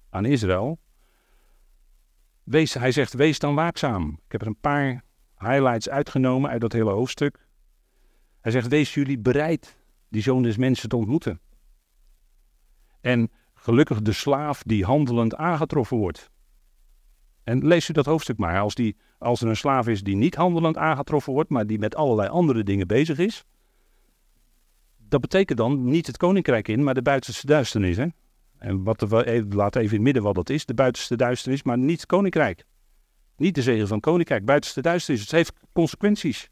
Speaker 1: Aan Israël. Hij zegt, wees dan waakzaam. Ik heb er een paar highlights uitgenomen uit dat hele hoofdstuk. Hij zegt, wees jullie bereid die zoon des mensen te ontmoeten. En gelukkig de slaaf die handelend aangetroffen wordt. En lees u dat hoofdstuk maar. Als, die, als er een slaaf is die niet handelend aangetroffen wordt, maar die met allerlei andere dingen bezig is. Dat betekent dan niet het koninkrijk in, maar de buitenste duisternis. Hè? En wat we, laat even in het midden wat dat is. De buitenste duisternis, maar niet het koninkrijk. Niet de zegen van het koninkrijk, buitenste duisternis. Het heeft consequenties.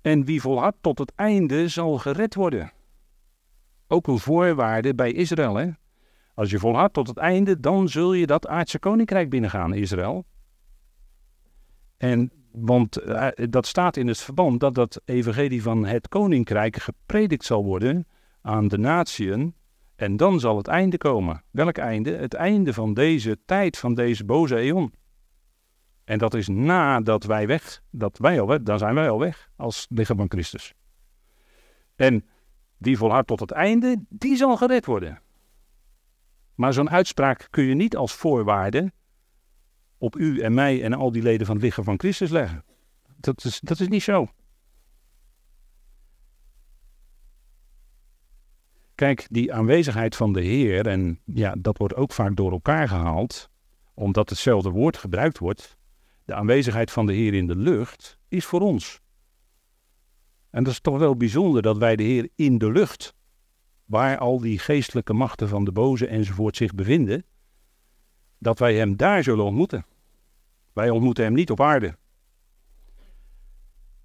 Speaker 1: En wie volhardt tot het einde zal gered worden. Ook een voorwaarde bij Israël. Hè? Als je volhardt tot het einde, dan zul je dat aardse koninkrijk binnengaan, Israël. En, want uh, dat staat in het verband dat dat evangelie van het koninkrijk gepredikt zal worden aan de natieën. En dan zal het einde komen. Welk einde? Het einde van deze tijd, van deze boze eon. En dat is nadat wij weg, dat wij al weg, dan zijn wij al weg als lichaam van Christus. En die volhardt tot het einde, die zal gered worden. Maar zo'n uitspraak kun je niet als voorwaarde op u en mij en al die leden van het lichaam van Christus leggen. Dat is, dat is niet zo. Kijk, die aanwezigheid van de Heer, en ja, dat wordt ook vaak door elkaar gehaald, omdat hetzelfde woord gebruikt wordt. De aanwezigheid van de Heer in de lucht is voor ons. En dat is toch wel bijzonder dat wij de Heer in de lucht, waar al die geestelijke machten van de boze enzovoort zich bevinden, dat wij Hem daar zullen ontmoeten. Wij ontmoeten Hem niet op aarde.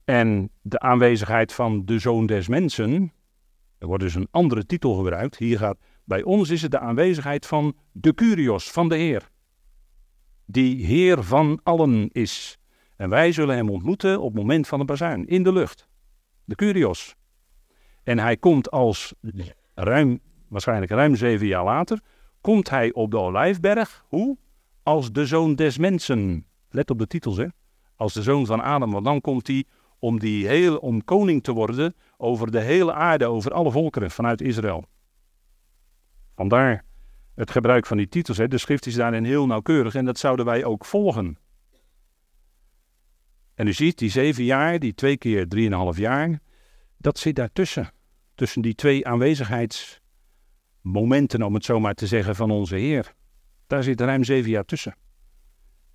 Speaker 1: En de aanwezigheid van de Zoon des Mensen, er wordt dus een andere titel gebruikt. Hier gaat, bij ons is het de aanwezigheid van de Curios, van de Heer. Die Heer van allen is. En wij zullen Hem ontmoeten op het moment van de bazuin, in de lucht de Curios. En hij komt als ruim, waarschijnlijk ruim zeven jaar later, komt hij op de Olijfberg. Hoe? Als de zoon des mensen. Let op de titels, hè. Als de zoon van Adam, want dan komt hij om, die hele, om koning te worden over de hele aarde, over alle volkeren vanuit Israël. Vandaar het gebruik van die titels. Hè. De schrift is daarin heel nauwkeurig en dat zouden wij ook volgen. En u ziet, die zeven jaar, die twee keer drieënhalf jaar, dat zit daartussen. Tussen die twee aanwezigheidsmomenten, om het zo maar te zeggen, van onze Heer. Daar zit ruim zeven jaar tussen.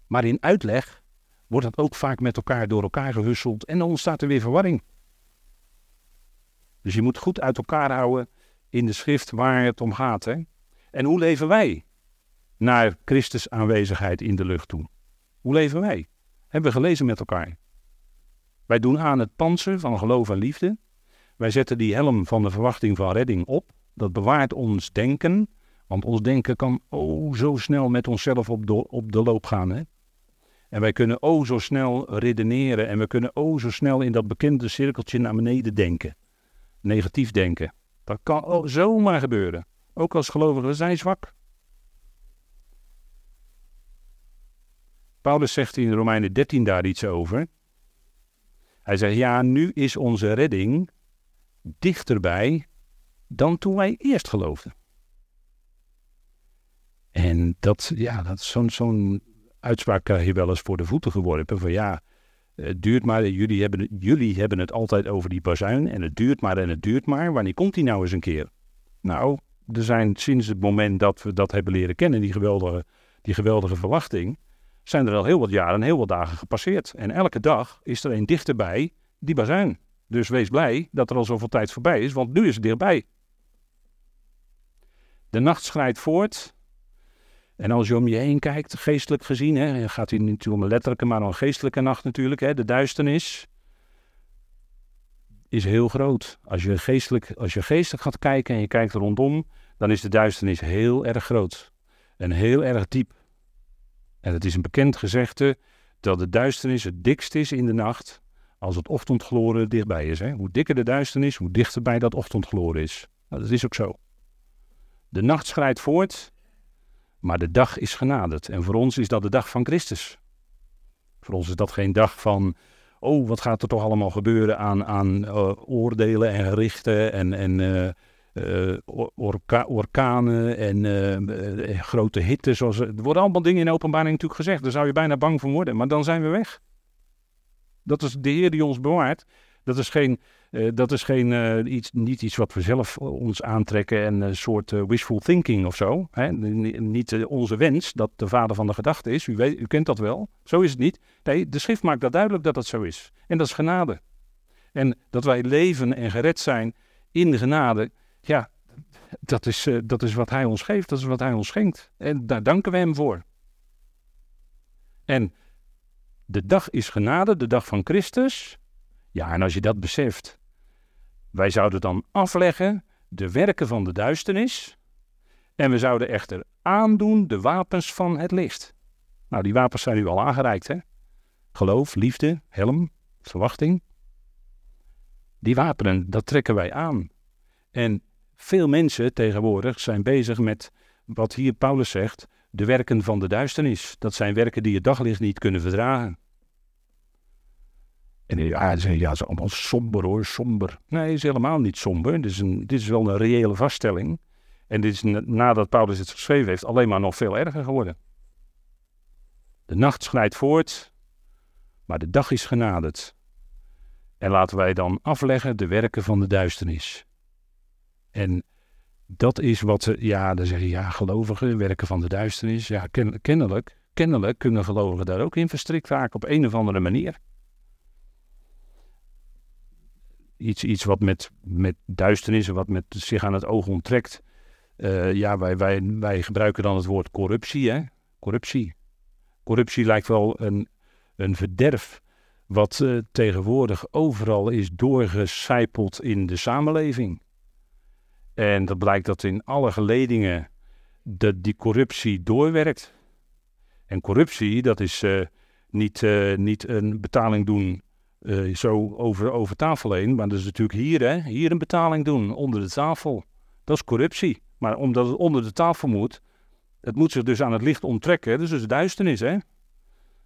Speaker 1: Maar in uitleg wordt dat ook vaak met elkaar door elkaar gehusseld en dan ontstaat er weer verwarring. Dus je moet goed uit elkaar houden in de schrift waar het om gaat. Hè? En hoe leven wij naar Christus aanwezigheid in de lucht toe? Hoe leven wij? Hebben we gelezen met elkaar. Wij doen aan het panzer van geloof en liefde. Wij zetten die helm van de verwachting van redding op. Dat bewaart ons denken. Want ons denken kan oh zo snel met onszelf op de, op de loop gaan. Hè? En wij kunnen oh zo snel redeneren. En we kunnen oh zo snel in dat bekende cirkeltje naar beneden denken. Negatief denken. Dat kan zomaar gebeuren. Ook als gelovigen, zijn zwak. Paulus zegt in Romeinen 13 daar iets over. Hij zegt, ja, nu is onze redding dichterbij dan toen wij eerst geloofden. En dat, ja, dat zo'n zo'n uitspraak krijg je wel eens voor de voeten geworpen. Van ja, het duurt maar, jullie hebben, jullie hebben het altijd over die bazuin en het duurt maar en het duurt maar. Wanneer komt die nou eens een keer? Nou, er zijn sinds het moment dat we dat hebben leren kennen, die geweldige, die geweldige verwachting, zijn er al heel wat jaren, heel wat dagen gepasseerd. En elke dag is er een dichterbij die bazuin. Dus wees blij dat er al zoveel tijd voorbij is, want nu is het dichtbij. De nacht schrijdt voort. En als je om je heen kijkt, geestelijk gezien, hè, gaat hij niet om een letterlijke, maar een geestelijke nacht natuurlijk. Hè, de duisternis is heel groot. Als je, geestelijk, als je geestelijk gaat kijken en je kijkt rondom, dan is de duisternis heel erg groot. En heel erg diep. En het is een bekend gezegde dat de duisternis het dikst is in de nacht als het ochtendgloren dichtbij is. Hè? Hoe dikker de duisternis, hoe dichterbij dat ochtendgloren is. Nou, dat is ook zo. De nacht schrijdt voort, maar de dag is genaderd. En voor ons is dat de dag van Christus. Voor ons is dat geen dag van, oh, wat gaat er toch allemaal gebeuren aan, aan uh, oordelen en gerichten en, en uh, orka orkanen en grote hitte. Zoals, er worden allemaal dingen in de openbaring natuurlijk gezegd. Daar zou je bijna bang voor worden. Maar dan zijn we weg. Dat is de Heer die ons bewaart. Dat is, geen, eh, dat is geen, eh, iets, niet iets wat we zelf ons aantrekken en een soort wishful thinking of zo. Hè? Niet onze wens dat de vader van de gedachte is. U, weet, u kent dat wel. Zo is het niet. Nee, de schrift maakt dat duidelijk dat dat zo is. En dat is genade. En dat wij leven en gered zijn in de genade, ja, dat is, dat is wat hij ons geeft, dat is wat hij ons schenkt. En daar danken we hem voor. En de dag is genade, de dag van Christus. Ja, en als je dat beseft, wij zouden dan afleggen de werken van de duisternis. En we zouden echter aandoen de wapens van het licht. Nou, die wapens zijn nu al aangereikt, hè? Geloof, liefde, helm, verwachting. Die wapenen, dat trekken wij aan. En veel mensen tegenwoordig zijn bezig met wat hier Paulus zegt, de werken van de duisternis. Dat zijn werken die het daglicht niet kunnen verdragen. En ja, ze ja, allemaal somber hoor, somber. Nee, het is helemaal niet somber. Dit is, een, dit is wel een reële vaststelling. En dit is nadat Paulus het geschreven heeft alleen maar nog veel erger geworden. De nacht schrijdt voort, maar de dag is genaderd. En laten wij dan afleggen de werken van de duisternis. En dat is wat ja, dan zeggen ja, gelovigen, werken van de duisternis. Ja, kennelijk, kennelijk kunnen gelovigen daar ook in verstrikt raken op een of andere manier. Iets, iets wat met, met duisternis, wat met zich aan het oog onttrekt. Uh, ja, wij, wij, wij gebruiken dan het woord corruptie, hè? Corruptie. Corruptie lijkt wel een, een verderf wat uh, tegenwoordig overal is doorgecijpeld in de samenleving. En dat blijkt dat in alle geledingen dat die corruptie doorwerkt. En corruptie, dat is uh, niet, niet een betaling doen uh, zo over, over tafel heen, maar dat is natuurlijk hier, hè, hier een betaling doen, onder de tafel. Dat is corruptie. Maar omdat het onder de tafel moet, het moet zich dus aan het licht onttrekken, dus is duisternis, hè.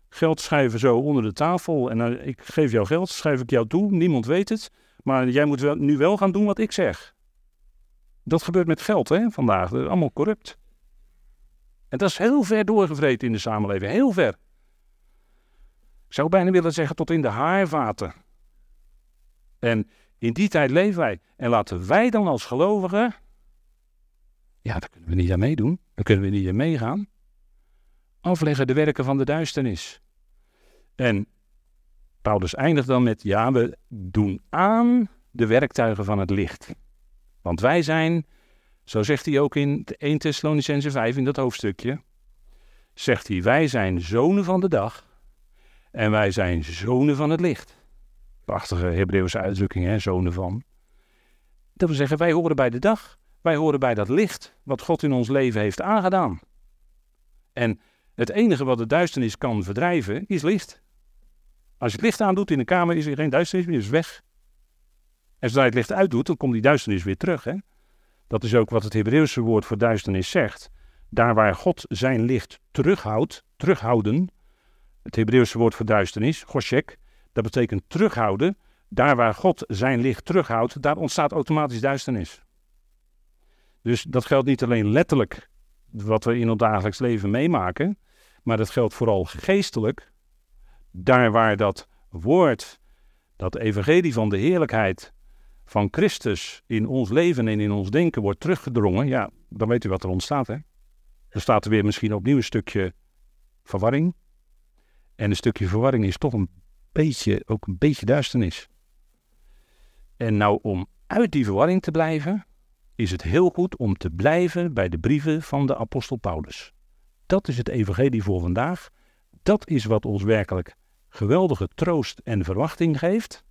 Speaker 1: Geld schrijven zo onder de tafel en ik geef jou geld, schrijf ik jou toe, niemand weet het. Maar jij moet nu wel gaan doen wat ik zeg. Dat gebeurt met geld hè, vandaag. Dat is allemaal corrupt. En dat is heel ver doorgevreten in de samenleving. Heel ver. Ik zou bijna willen zeggen tot in de haarvaten. En in die tijd leven wij. En laten wij dan als gelovigen. Ja, daar kunnen we niet aan meedoen. Daar kunnen we niet aan meegaan. Afleggen de werken van de duisternis. En Paulus eindigt dan met: ja, we doen aan de werktuigen van het licht. Want wij zijn, zo zegt hij ook in 1 Thessalonicense 5 in dat hoofdstukje, zegt hij, wij zijn zonen van de dag en wij zijn zonen van het licht. Prachtige Hebreeuwse uitdrukking, hè, zonen van. Dat wil zeggen, wij horen bij de dag. Wij horen bij dat licht wat God in ons leven heeft aangedaan. En het enige wat de duisternis kan verdrijven, is licht. Als je het licht aandoet in de kamer, is er geen duisternis meer, is weg. En zodra je het licht uitdoet, dan komt die duisternis weer terug. Hè? Dat is ook wat het Hebreeuwse woord voor duisternis zegt. Daar waar God zijn licht terughoudt, terughouden. Het Hebreeuwse woord voor duisternis, goshek, dat betekent terughouden. Daar waar God zijn licht terughoudt, daar ontstaat automatisch duisternis. Dus dat geldt niet alleen letterlijk wat we in ons dagelijks leven meemaken, maar dat geldt vooral geestelijk. Daar waar dat woord, dat evangelie van de heerlijkheid, van Christus in ons leven en in ons denken wordt teruggedrongen, ja, dan weet u wat er ontstaat. Hè? Er staat er weer misschien opnieuw een stukje verwarring. En een stukje verwarring is toch een beetje, ook een beetje duisternis. En nou, om uit die verwarring te blijven, is het heel goed om te blijven bij de brieven van de apostel Paulus. Dat is het evangelie voor vandaag. Dat is wat ons werkelijk geweldige troost en verwachting geeft.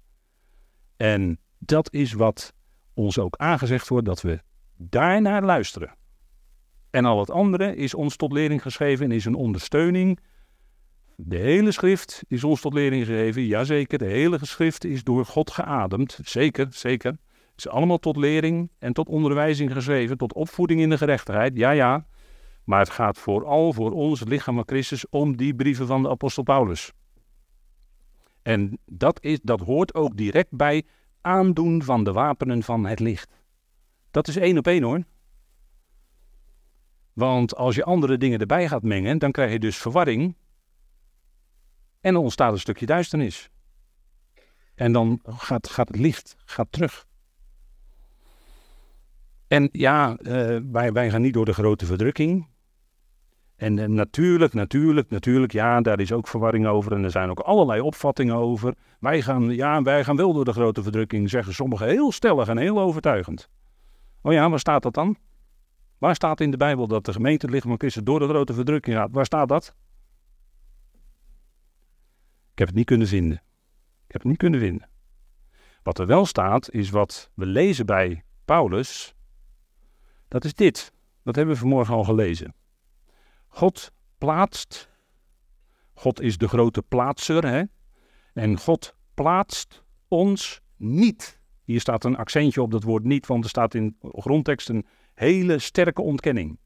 Speaker 1: En dat is wat ons ook aangezegd wordt, dat we daarnaar luisteren. En al het andere is ons tot lering geschreven en is een ondersteuning. De hele schrift is ons tot lering gegeven. Jazeker, de hele schrift is door God geademd. Zeker, zeker. Het is allemaal tot lering en tot onderwijzing geschreven, tot opvoeding in de gerechtigheid. Ja, ja. Maar het gaat vooral voor ons, het lichaam van Christus, om die brieven van de apostel Paulus. En dat, is, dat hoort ook direct bij aandoen van de wapenen van het licht. Dat is één op één hoor. Want als je andere dingen erbij gaat mengen, dan krijg je dus verwarring. En er ontstaat een stukje duisternis. En dan gaat, gaat het licht gaat terug. En ja, uh, wij, wij gaan niet door de grote verdrukking. En uh, natuurlijk, natuurlijk, natuurlijk, ja, daar is ook verwarring over. En er zijn ook allerlei opvattingen over. Wij gaan, ja, wij gaan wel door de grote verdrukking, zeggen sommigen heel stellig en heel overtuigend. Oh ja, waar staat dat dan? Waar staat in de Bijbel dat de gemeente lichaam van Christus door de grote verdrukking gaat? Waar staat dat? Ik heb het niet kunnen vinden. Ik heb het niet kunnen vinden. Wat er wel staat, is wat we lezen bij Paulus. Dat is dit. Dat hebben we vanmorgen al gelezen. God plaatst. God is de grote plaatser. Hè? En God plaatst ons niet. Hier staat een accentje op dat woord niet, want er staat in grondtekst een hele sterke ontkenning.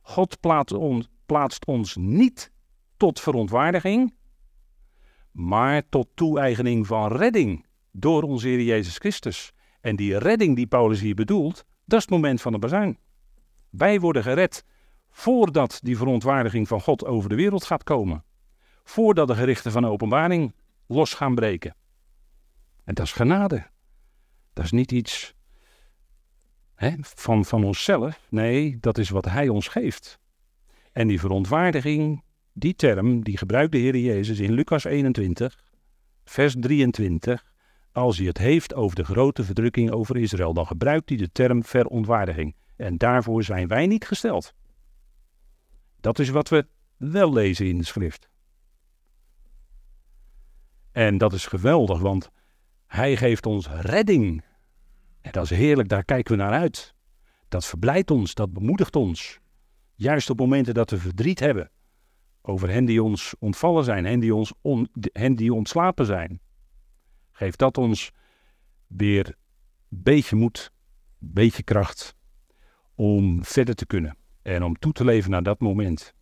Speaker 1: God plaatst ons, plaatst ons niet tot verontwaardiging, maar tot toe-eigening van redding door onze Heer Jezus Christus. En die redding die Paulus hier bedoelt, dat is het moment van de bazuin. Wij worden gered voordat die verontwaardiging van God over de wereld gaat komen. Voordat de gerichten van openbaring los gaan breken. En dat is genade. Dat is niet iets hè, van, van onszelf. Nee, dat is wat Hij ons geeft. En die verontwaardiging, die term, die gebruikt de Heer Jezus in Lucas 21, vers 23. Als hij het heeft over de grote verdrukking over Israël, dan gebruikt hij de term verontwaardiging. En daarvoor zijn wij niet gesteld. Dat is wat we wel lezen in de schrift. En dat is geweldig, want hij geeft ons redding. En dat is heerlijk, daar kijken we naar uit. Dat verblijdt ons, dat bemoedigt ons. Juist op momenten dat we verdriet hebben over hen die ons ontvallen zijn, hen die, ons on, hen die ontslapen zijn. Geeft dat ons weer beetje moed, beetje kracht om verder te kunnen en om toe te leven naar dat moment.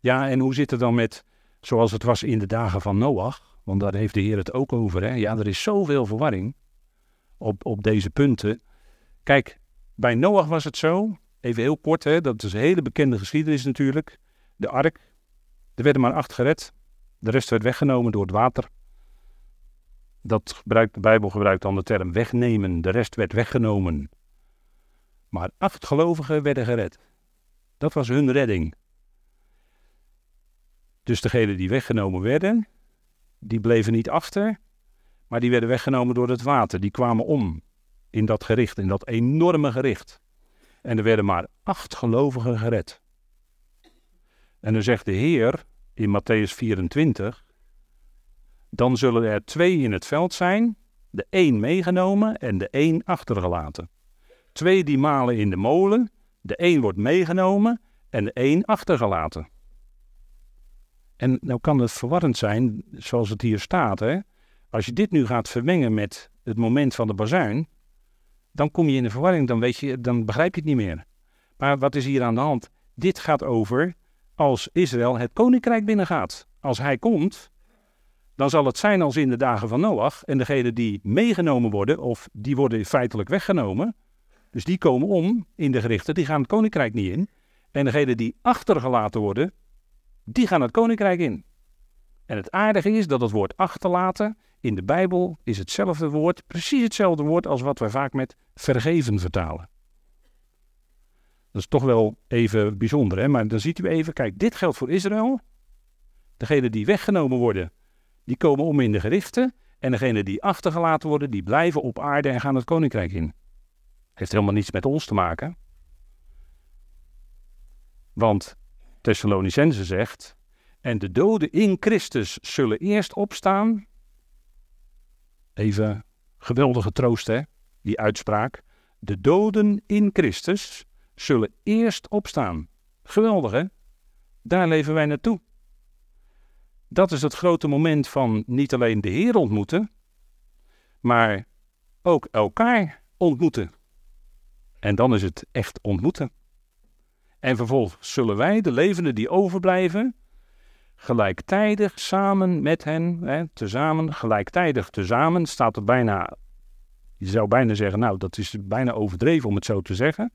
Speaker 1: Ja, en hoe zit het dan met, zoals het was in de dagen van Noach? Want daar heeft de Heer het ook over. Hè? Ja, er is zoveel verwarring op, op deze punten. Kijk, bij Noach was het zo, even heel kort, hè, dat is een hele bekende geschiedenis natuurlijk. De ark, er werden maar acht gered. De rest werd weggenomen door het water. Dat gebruikt, de Bijbel gebruikt dan de term wegnemen. De rest werd weggenomen. Maar acht gelovigen werden gered. Dat was hun redding. Dus degenen die weggenomen werden, die bleven niet achter, maar die werden weggenomen door het water. Die kwamen om in dat gericht, in dat enorme gericht. En er werden maar acht gelovigen gered. En dan zegt de Heer in Matthäus 24, dan zullen er twee in het veld zijn, de één meegenomen en de één achtergelaten. Twee die malen in de molen, de één wordt meegenomen en de één achtergelaten. En nou kan het verwarrend zijn, zoals het hier staat. Hè? Als je dit nu gaat vermengen met het moment van de bazuin, dan kom je in de verwarring, dan, weet je, dan begrijp je het niet meer. Maar wat is hier aan de hand? Dit gaat over als Israël het koninkrijk binnengaat. Als hij komt, dan zal het zijn als in de dagen van Noach. En degenen die meegenomen worden, of die worden feitelijk weggenomen, dus die komen om in de gerichten, die gaan het koninkrijk niet in. En degenen die achtergelaten worden, die gaan het koninkrijk in. En het aardige is dat het woord achterlaten in de Bijbel is hetzelfde woord, precies hetzelfde woord als wat wij vaak met vergeven vertalen. Dat is toch wel even bijzonder, hè? maar dan ziet u even, kijk, dit geldt voor Israël. Degenen die weggenomen worden, die komen om in de gerichten. En degenen die achtergelaten worden, die blijven op aarde en gaan het koninkrijk in. Heeft helemaal niets met ons te maken. Want Thessalonicense zegt, en de doden in Christus zullen eerst opstaan. Even geweldige troost hè, die uitspraak. De doden in Christus zullen eerst opstaan. Geweldig hè? Daar leven wij naartoe. Dat is het grote moment van niet alleen de Heer ontmoeten, maar ook elkaar ontmoeten. En dan is het echt ontmoeten. En vervolgens zullen wij, de levenden die overblijven, gelijktijdig samen met hen, hè, tezamen, gelijktijdig tezamen, staat er bijna, je zou bijna zeggen, nou dat is bijna overdreven om het zo te zeggen.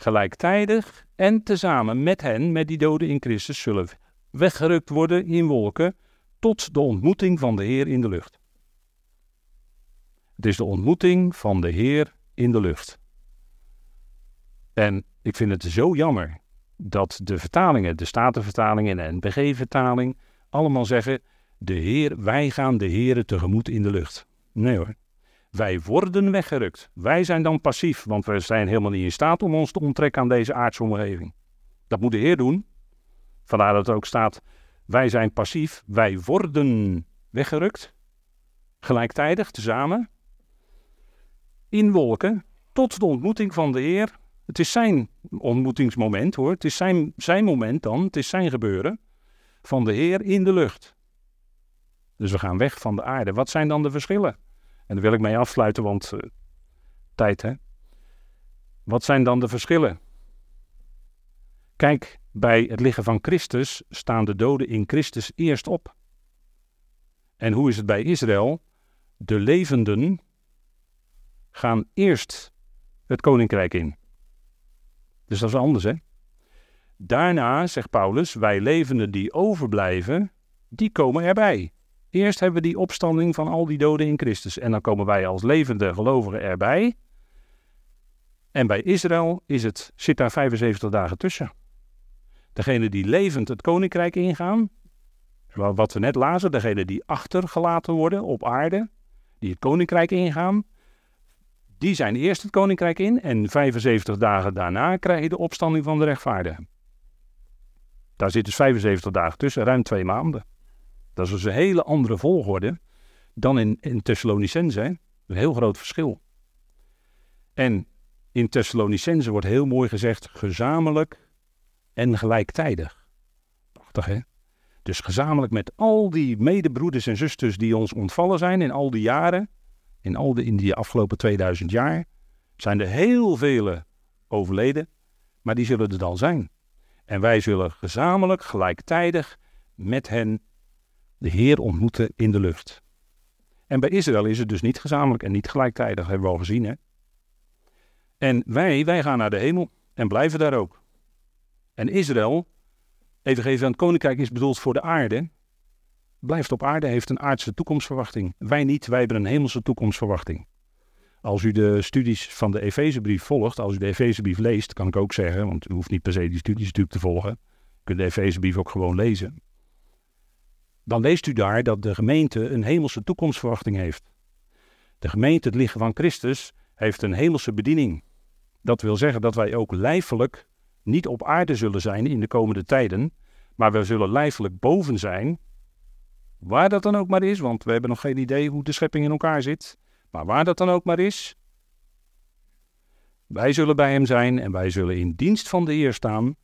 Speaker 1: Gelijktijdig en tezamen met hen, met die doden in Christus, zullen weggerukt worden in wolken tot de ontmoeting van de Heer in de lucht. Het is de ontmoeting van de Heer in de lucht. En ik vind het zo jammer dat de vertalingen, de Statenvertaling en de NBG-vertaling, allemaal zeggen: de Heer, wij gaan de Heer tegemoet in de lucht. Nee hoor. Wij worden weggerukt. Wij zijn dan passief, want we zijn helemaal niet in staat om ons te onttrekken aan deze aardse omgeving. Dat moet de Heer doen. Vandaar dat het ook staat: wij zijn passief, wij worden weggerukt. Gelijktijdig, tezamen. In wolken, tot de ontmoeting van de Heer. Het is zijn ontmoetingsmoment hoor. Het is zijn, zijn moment dan. Het is zijn gebeuren. Van de Heer in de lucht. Dus we gaan weg van de aarde. Wat zijn dan de verschillen? En daar wil ik mee afsluiten, want uh, tijd hè. Wat zijn dan de verschillen? Kijk, bij het liggen van Christus staan de doden in Christus eerst op. En hoe is het bij Israël? De levenden gaan eerst het koninkrijk in. Dus dat is anders, hè? Daarna, zegt Paulus, wij levenden die overblijven, die komen erbij. Eerst hebben we die opstanding van al die doden in Christus. En dan komen wij als levende gelovigen erbij. En bij Israël is het, zit daar 75 dagen tussen. Degene die levend het koninkrijk ingaan, wat we net lazen, degene die achtergelaten worden op aarde, die het koninkrijk ingaan, die zijn eerst het koninkrijk in en 75 dagen daarna krijg je de opstanding van de rechtvaardigen. Daar zit dus 75 dagen tussen, ruim twee maanden. Dat is dus een hele andere volgorde dan in, in Thessalonicense. Een heel groot verschil. En in Thessalonicense wordt heel mooi gezegd gezamenlijk en gelijktijdig. Prachtig hè? Dus gezamenlijk met al die medebroeders en zusters die ons ontvallen zijn in al die jaren, in, al de, in die afgelopen 2000 jaar, zijn er heel vele overleden, maar die zullen er dan zijn. En wij zullen gezamenlijk, gelijktijdig met hen de Heer ontmoeten in de lucht. En bij Israël is het dus niet gezamenlijk en niet gelijktijdig, hebben we al gezien. Hè? En wij, wij gaan naar de hemel en blijven daar ook. En Israël, even geven aan het koninkrijk is bedoeld voor de aarde, blijft op aarde, heeft een aardse toekomstverwachting. Wij niet, wij hebben een hemelse toekomstverwachting. Als u de studies van de Efezebrief volgt, als u de Efezebrief leest, kan ik ook zeggen, want u hoeft niet per se die studies natuurlijk te volgen. U kunt de Efezebrief ook gewoon lezen dan leest u daar dat de gemeente een hemelse toekomstverwachting heeft. De gemeente, het lichaam van Christus, heeft een hemelse bediening. Dat wil zeggen dat wij ook lijfelijk niet op aarde zullen zijn in de komende tijden, maar we zullen lijfelijk boven zijn, waar dat dan ook maar is, want we hebben nog geen idee hoe de schepping in elkaar zit, maar waar dat dan ook maar is, wij zullen bij Hem zijn en wij zullen in dienst van de Heer staan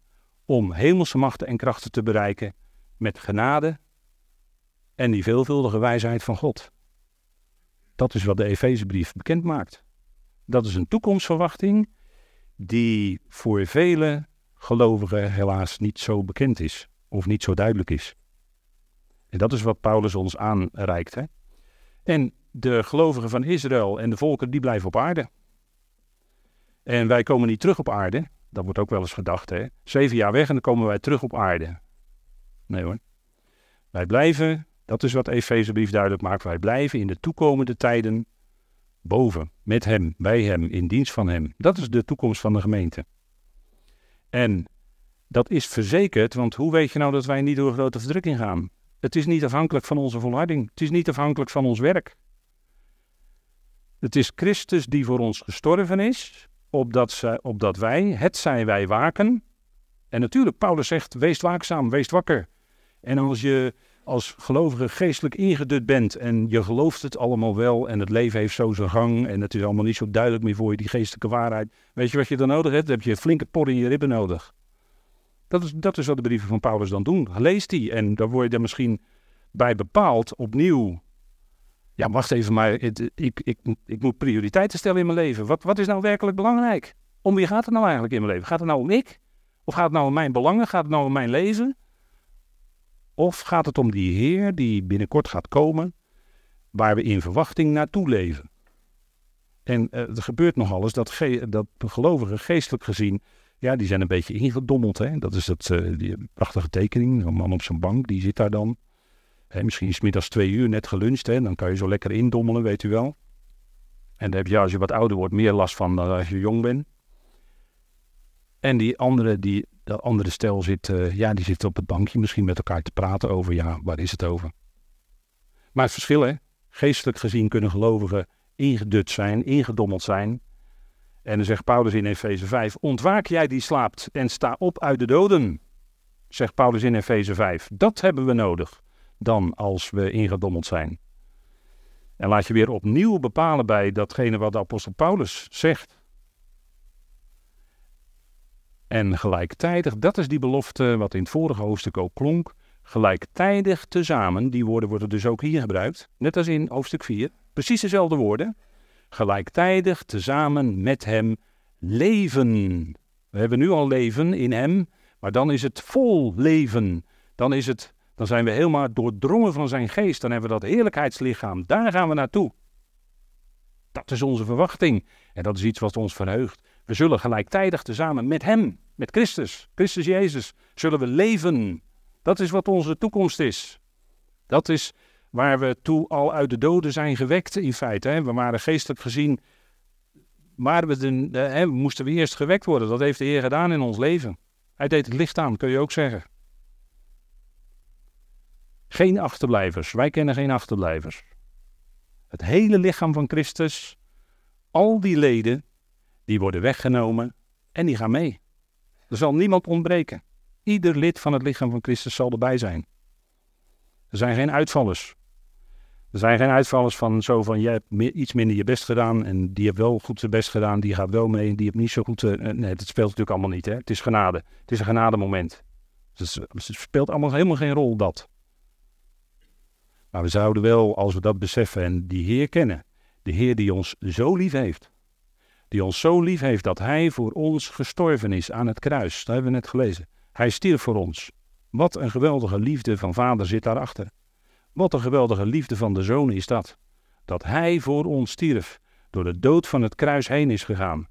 Speaker 1: om hemelse machten en krachten te bereiken met genade en die veelvuldige wijsheid van God. Dat is wat de Efezebrief bekend maakt. Dat is een toekomstverwachting die voor vele gelovigen helaas niet zo bekend is of niet zo duidelijk is. En dat is wat Paulus ons aanreikt. Hè? En de gelovigen van Israël en de volken, die blijven op aarde. En wij komen niet terug op aarde. Dat wordt ook wel eens gedacht. Hè? Zeven jaar weg en dan komen wij terug op aarde. Nee hoor. Wij blijven dat is wat Efezebrief duidelijk maakt. Wij blijven in de toekomende tijden boven, met Hem, bij Hem, in dienst van Hem. Dat is de toekomst van de gemeente. En dat is verzekerd, want hoe weet je nou dat wij niet door grote verdrukking gaan? Het is niet afhankelijk van onze volharding. Het is niet afhankelijk van ons werk. Het is Christus die voor ons gestorven is, opdat, zij, opdat wij, het zijn wij waken. En natuurlijk, Paulus zegt, wees waakzaam, wees wakker. En als je als gelovige geestelijk ingedut bent en je gelooft het allemaal wel en het leven heeft zo zijn gang en het is allemaal niet zo duidelijk meer voor je, die geestelijke waarheid. Weet je wat je dan nodig hebt? Dan heb je een flinke por in je ribben nodig. Dat is, dat is wat de brieven van Paulus dan doen. Lees die en daar word je er misschien bij bepaald opnieuw. Ja, wacht even, maar ik, ik, ik moet prioriteiten stellen in mijn leven. Wat, wat is nou werkelijk belangrijk? Om wie gaat het nou eigenlijk in mijn leven? Gaat het nou om ik? Of gaat het nou om mijn belangen? Gaat het nou om mijn leven? Of gaat het om die Heer die binnenkort gaat komen, waar we in verwachting naartoe leven? En uh, er gebeurt nog alles dat, dat gelovigen geestelijk gezien, ja, die zijn een beetje ingedommeld. Hè? Dat is dat, uh, die prachtige tekening, een man op zijn bank, die zit daar dan. Hè, misschien is middags twee uur net geluncht, hè? dan kan je zo lekker indommelen, weet u wel. En daar heb je als je wat ouder wordt meer last van dan als je jong bent. En die andere, die, de andere stel zit, uh, ja, die zit op het bankje misschien met elkaar te praten over, ja, waar is het over? Maar het verschil, hè? Geestelijk gezien kunnen gelovigen ingedut zijn, ingedommeld zijn. En dan zegt Paulus in Efeze 5, ontwaak jij die slaapt en sta op uit de doden, zegt Paulus in Efeze 5. Dat hebben we nodig dan als we ingedommeld zijn. En laat je weer opnieuw bepalen bij datgene wat de apostel Paulus zegt. En gelijktijdig, dat is die belofte wat in het vorige hoofdstuk ook klonk, gelijktijdig tezamen, die woorden worden dus ook hier gebruikt, net als in hoofdstuk 4, precies dezelfde woorden, gelijktijdig tezamen met hem leven. We hebben nu al leven in hem, maar dan is het vol leven. Dan, is het, dan zijn we helemaal doordrongen van zijn geest. Dan hebben we dat heerlijkheidslichaam. Daar gaan we naartoe. Dat is onze verwachting. En dat is iets wat ons verheugt. We zullen gelijktijdig tezamen met hem, met Christus, Christus Jezus, zullen we leven. Dat is wat onze toekomst is. Dat is waar we toe al uit de doden zijn gewekt in feite. Hè. We waren geestelijk gezien, maar we, de, moesten we eerst gewekt worden. Dat heeft de Heer gedaan in ons leven. Hij deed het licht aan, kun je ook zeggen. Geen achterblijvers. Wij kennen geen achterblijvers. Het hele lichaam van Christus, al die leden, die worden weggenomen en die gaan mee. Er zal niemand ontbreken. Ieder lid van het lichaam van Christus zal erbij zijn. Er zijn geen uitvallers. Er zijn geen uitvallers van zo van, jij hebt iets minder je best gedaan en die heeft wel goed zijn best gedaan, die gaat wel mee en die heeft niet zo goed... Uh, nee, dat speelt natuurlijk allemaal niet. Hè? Het is genade. Het is een genademoment. Dus het speelt allemaal helemaal geen rol, dat. Maar we zouden wel, als we dat beseffen en die Heer kennen, de Heer die ons zo lief heeft, die ons zo lief heeft dat Hij voor ons gestorven is aan het kruis. Dat hebben we net gelezen. Hij stierf voor ons. Wat een geweldige liefde van Vader zit daarachter. Wat een geweldige liefde van de Zoon is dat. Dat Hij voor ons stierf, door de dood van het kruis heen is gegaan.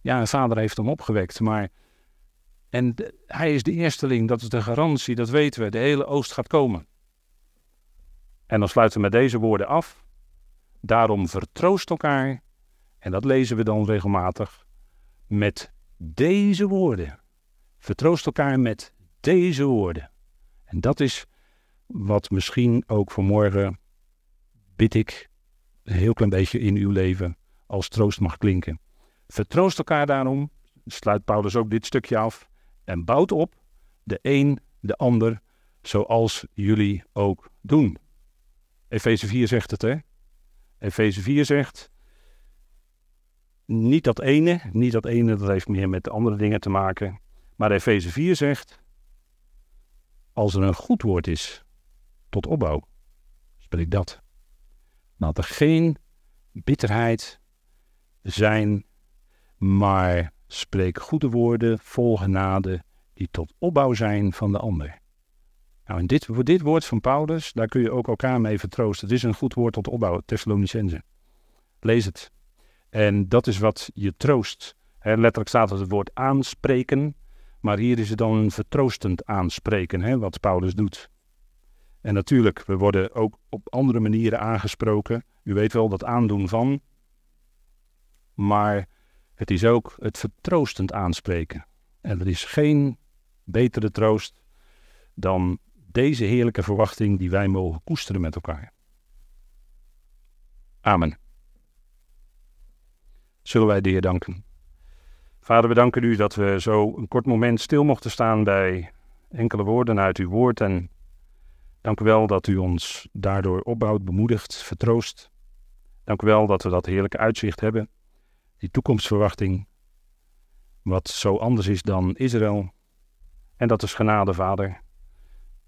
Speaker 1: Ja, en Vader heeft hem opgewekt, maar. En hij is de eersteling, dat is de garantie, dat weten we. De hele oost gaat komen. En dan sluiten we met deze woorden af. Daarom vertroost elkaar, en dat lezen we dan regelmatig, met deze woorden. Vertroost elkaar met deze woorden. En dat is wat misschien ook vanmorgen, bid ik, een heel klein beetje in uw leven als troost mag klinken. Vertroost elkaar daarom, sluit Paulus ook dit stukje af, en bouwt op de een de ander, zoals jullie ook doen. Efeze 4 zegt het, hè? Efeze 4 zegt, niet dat ene, niet dat ene, dat heeft meer met andere dingen te maken. Maar Efeze 4 zegt, als er een goed woord is tot opbouw, spreek dat. Laat er geen bitterheid zijn, maar spreek goede woorden vol genade die tot opbouw zijn van de ander. Nou, en dit, dit woord van Paulus, daar kun je ook elkaar mee vertroosten. Het is een goed woord tot opbouw, Thessalonicense. Lees het. En dat is wat je troost. Letterlijk staat het woord aanspreken, maar hier is het dan een vertroostend aanspreken, wat Paulus doet. En natuurlijk, we worden ook op andere manieren aangesproken. U weet wel dat aandoen van. Maar het is ook het vertroostend aanspreken. En er is geen betere troost dan deze heerlijke verwachting die wij mogen koesteren met elkaar. Amen. Zullen wij de Heer danken. Vader, we danken u dat we zo een kort moment stil mochten staan bij enkele woorden uit uw woord. En dank u wel dat u ons daardoor opbouwt, bemoedigt, vertroost. Dank u wel dat we dat heerlijke uitzicht hebben. Die toekomstverwachting, wat zo anders is dan Israël. En dat is genade, Vader.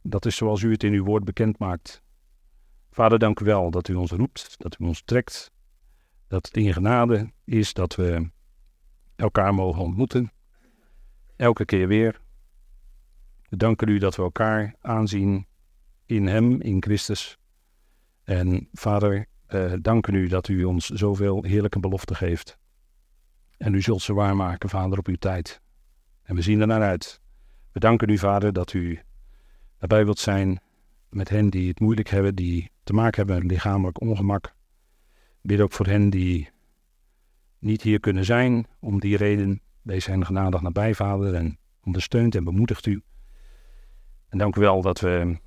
Speaker 1: Dat is zoals u het in uw woord bekend maakt. Vader, dank u wel dat u ons roept, dat u ons trekt, dat het in genade is dat we elkaar mogen ontmoeten. Elke keer weer. We danken u dat we elkaar aanzien in Hem, in Christus. En Vader, eh, danken u dat u ons zoveel heerlijke beloften geeft. En u zult ze waarmaken, Vader, op uw tijd. En we zien er naar uit. We danken u, Vader, dat u erbij wilt zijn met hen die het moeilijk hebben, die te maken hebben met lichamelijk ongemak. Bid ook voor hen die niet hier kunnen zijn. Om die reden, wees hen genadig nabij, Vader, en ondersteunt en bemoedigt u. En dank u wel dat we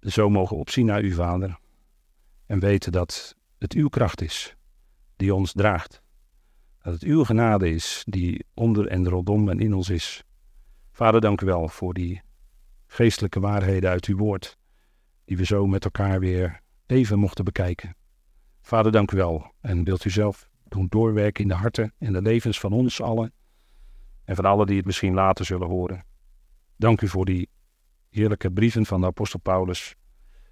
Speaker 1: zo mogen opzien naar u, Vader. En weten dat het uw kracht is die ons draagt. Dat het uw genade is die onder en rondom en in ons is. Vader, dank u wel voor die geestelijke waarheden uit uw woord, die we zo met elkaar weer even mochten bekijken. Vader, dank u wel en wilt u zelf doen doorwerken in de harten en de levens van ons allen en van allen die het misschien later zullen horen. Dank u voor die heerlijke brieven van de apostel Paulus,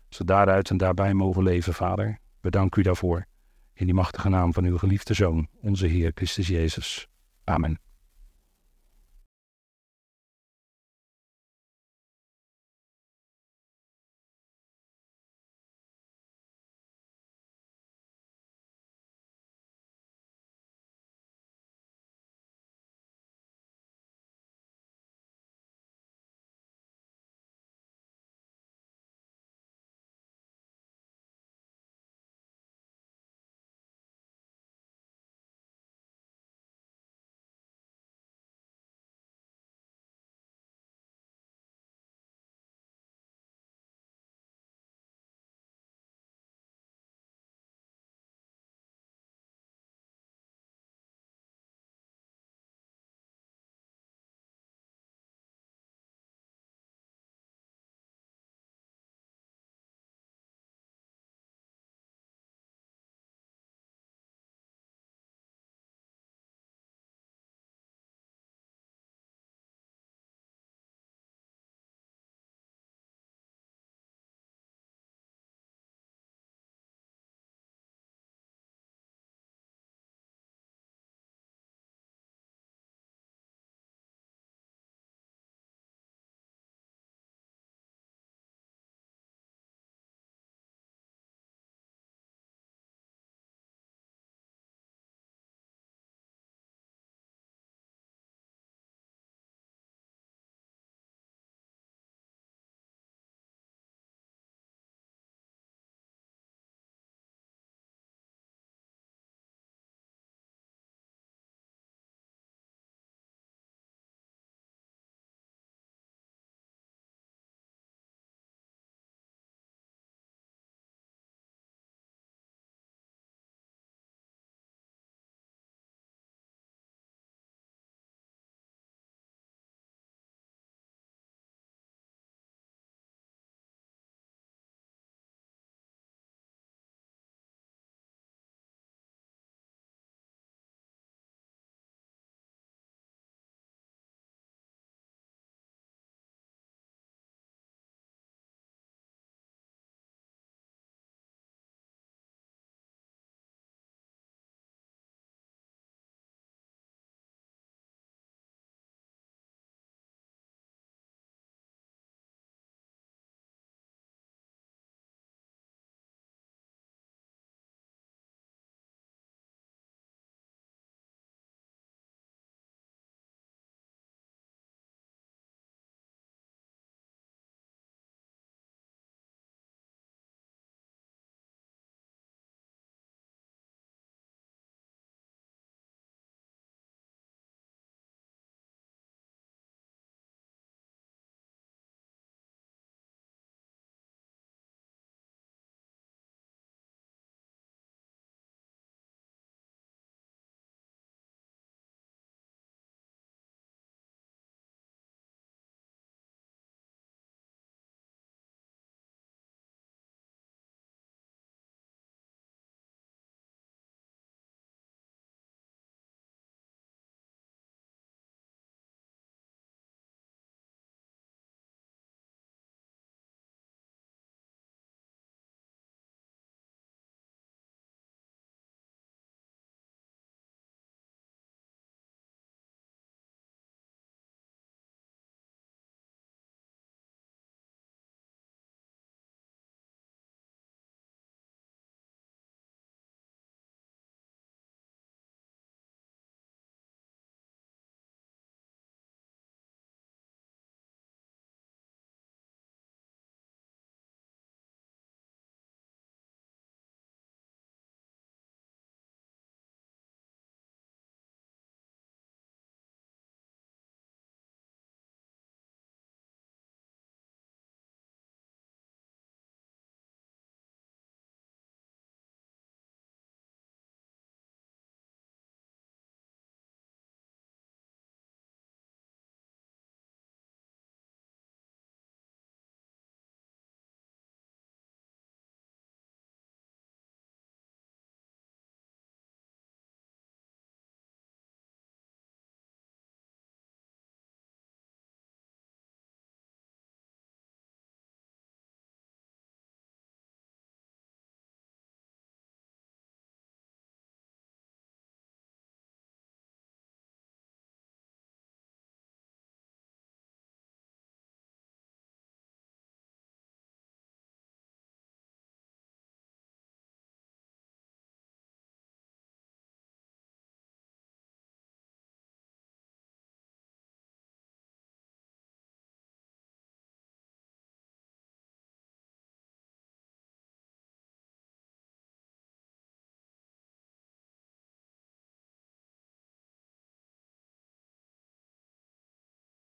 Speaker 1: ze daaruit en daarbij mogen leven, Vader. We danken u daarvoor. In die machtige naam van uw geliefde Zoon, onze Heer Christus Jezus. Amen.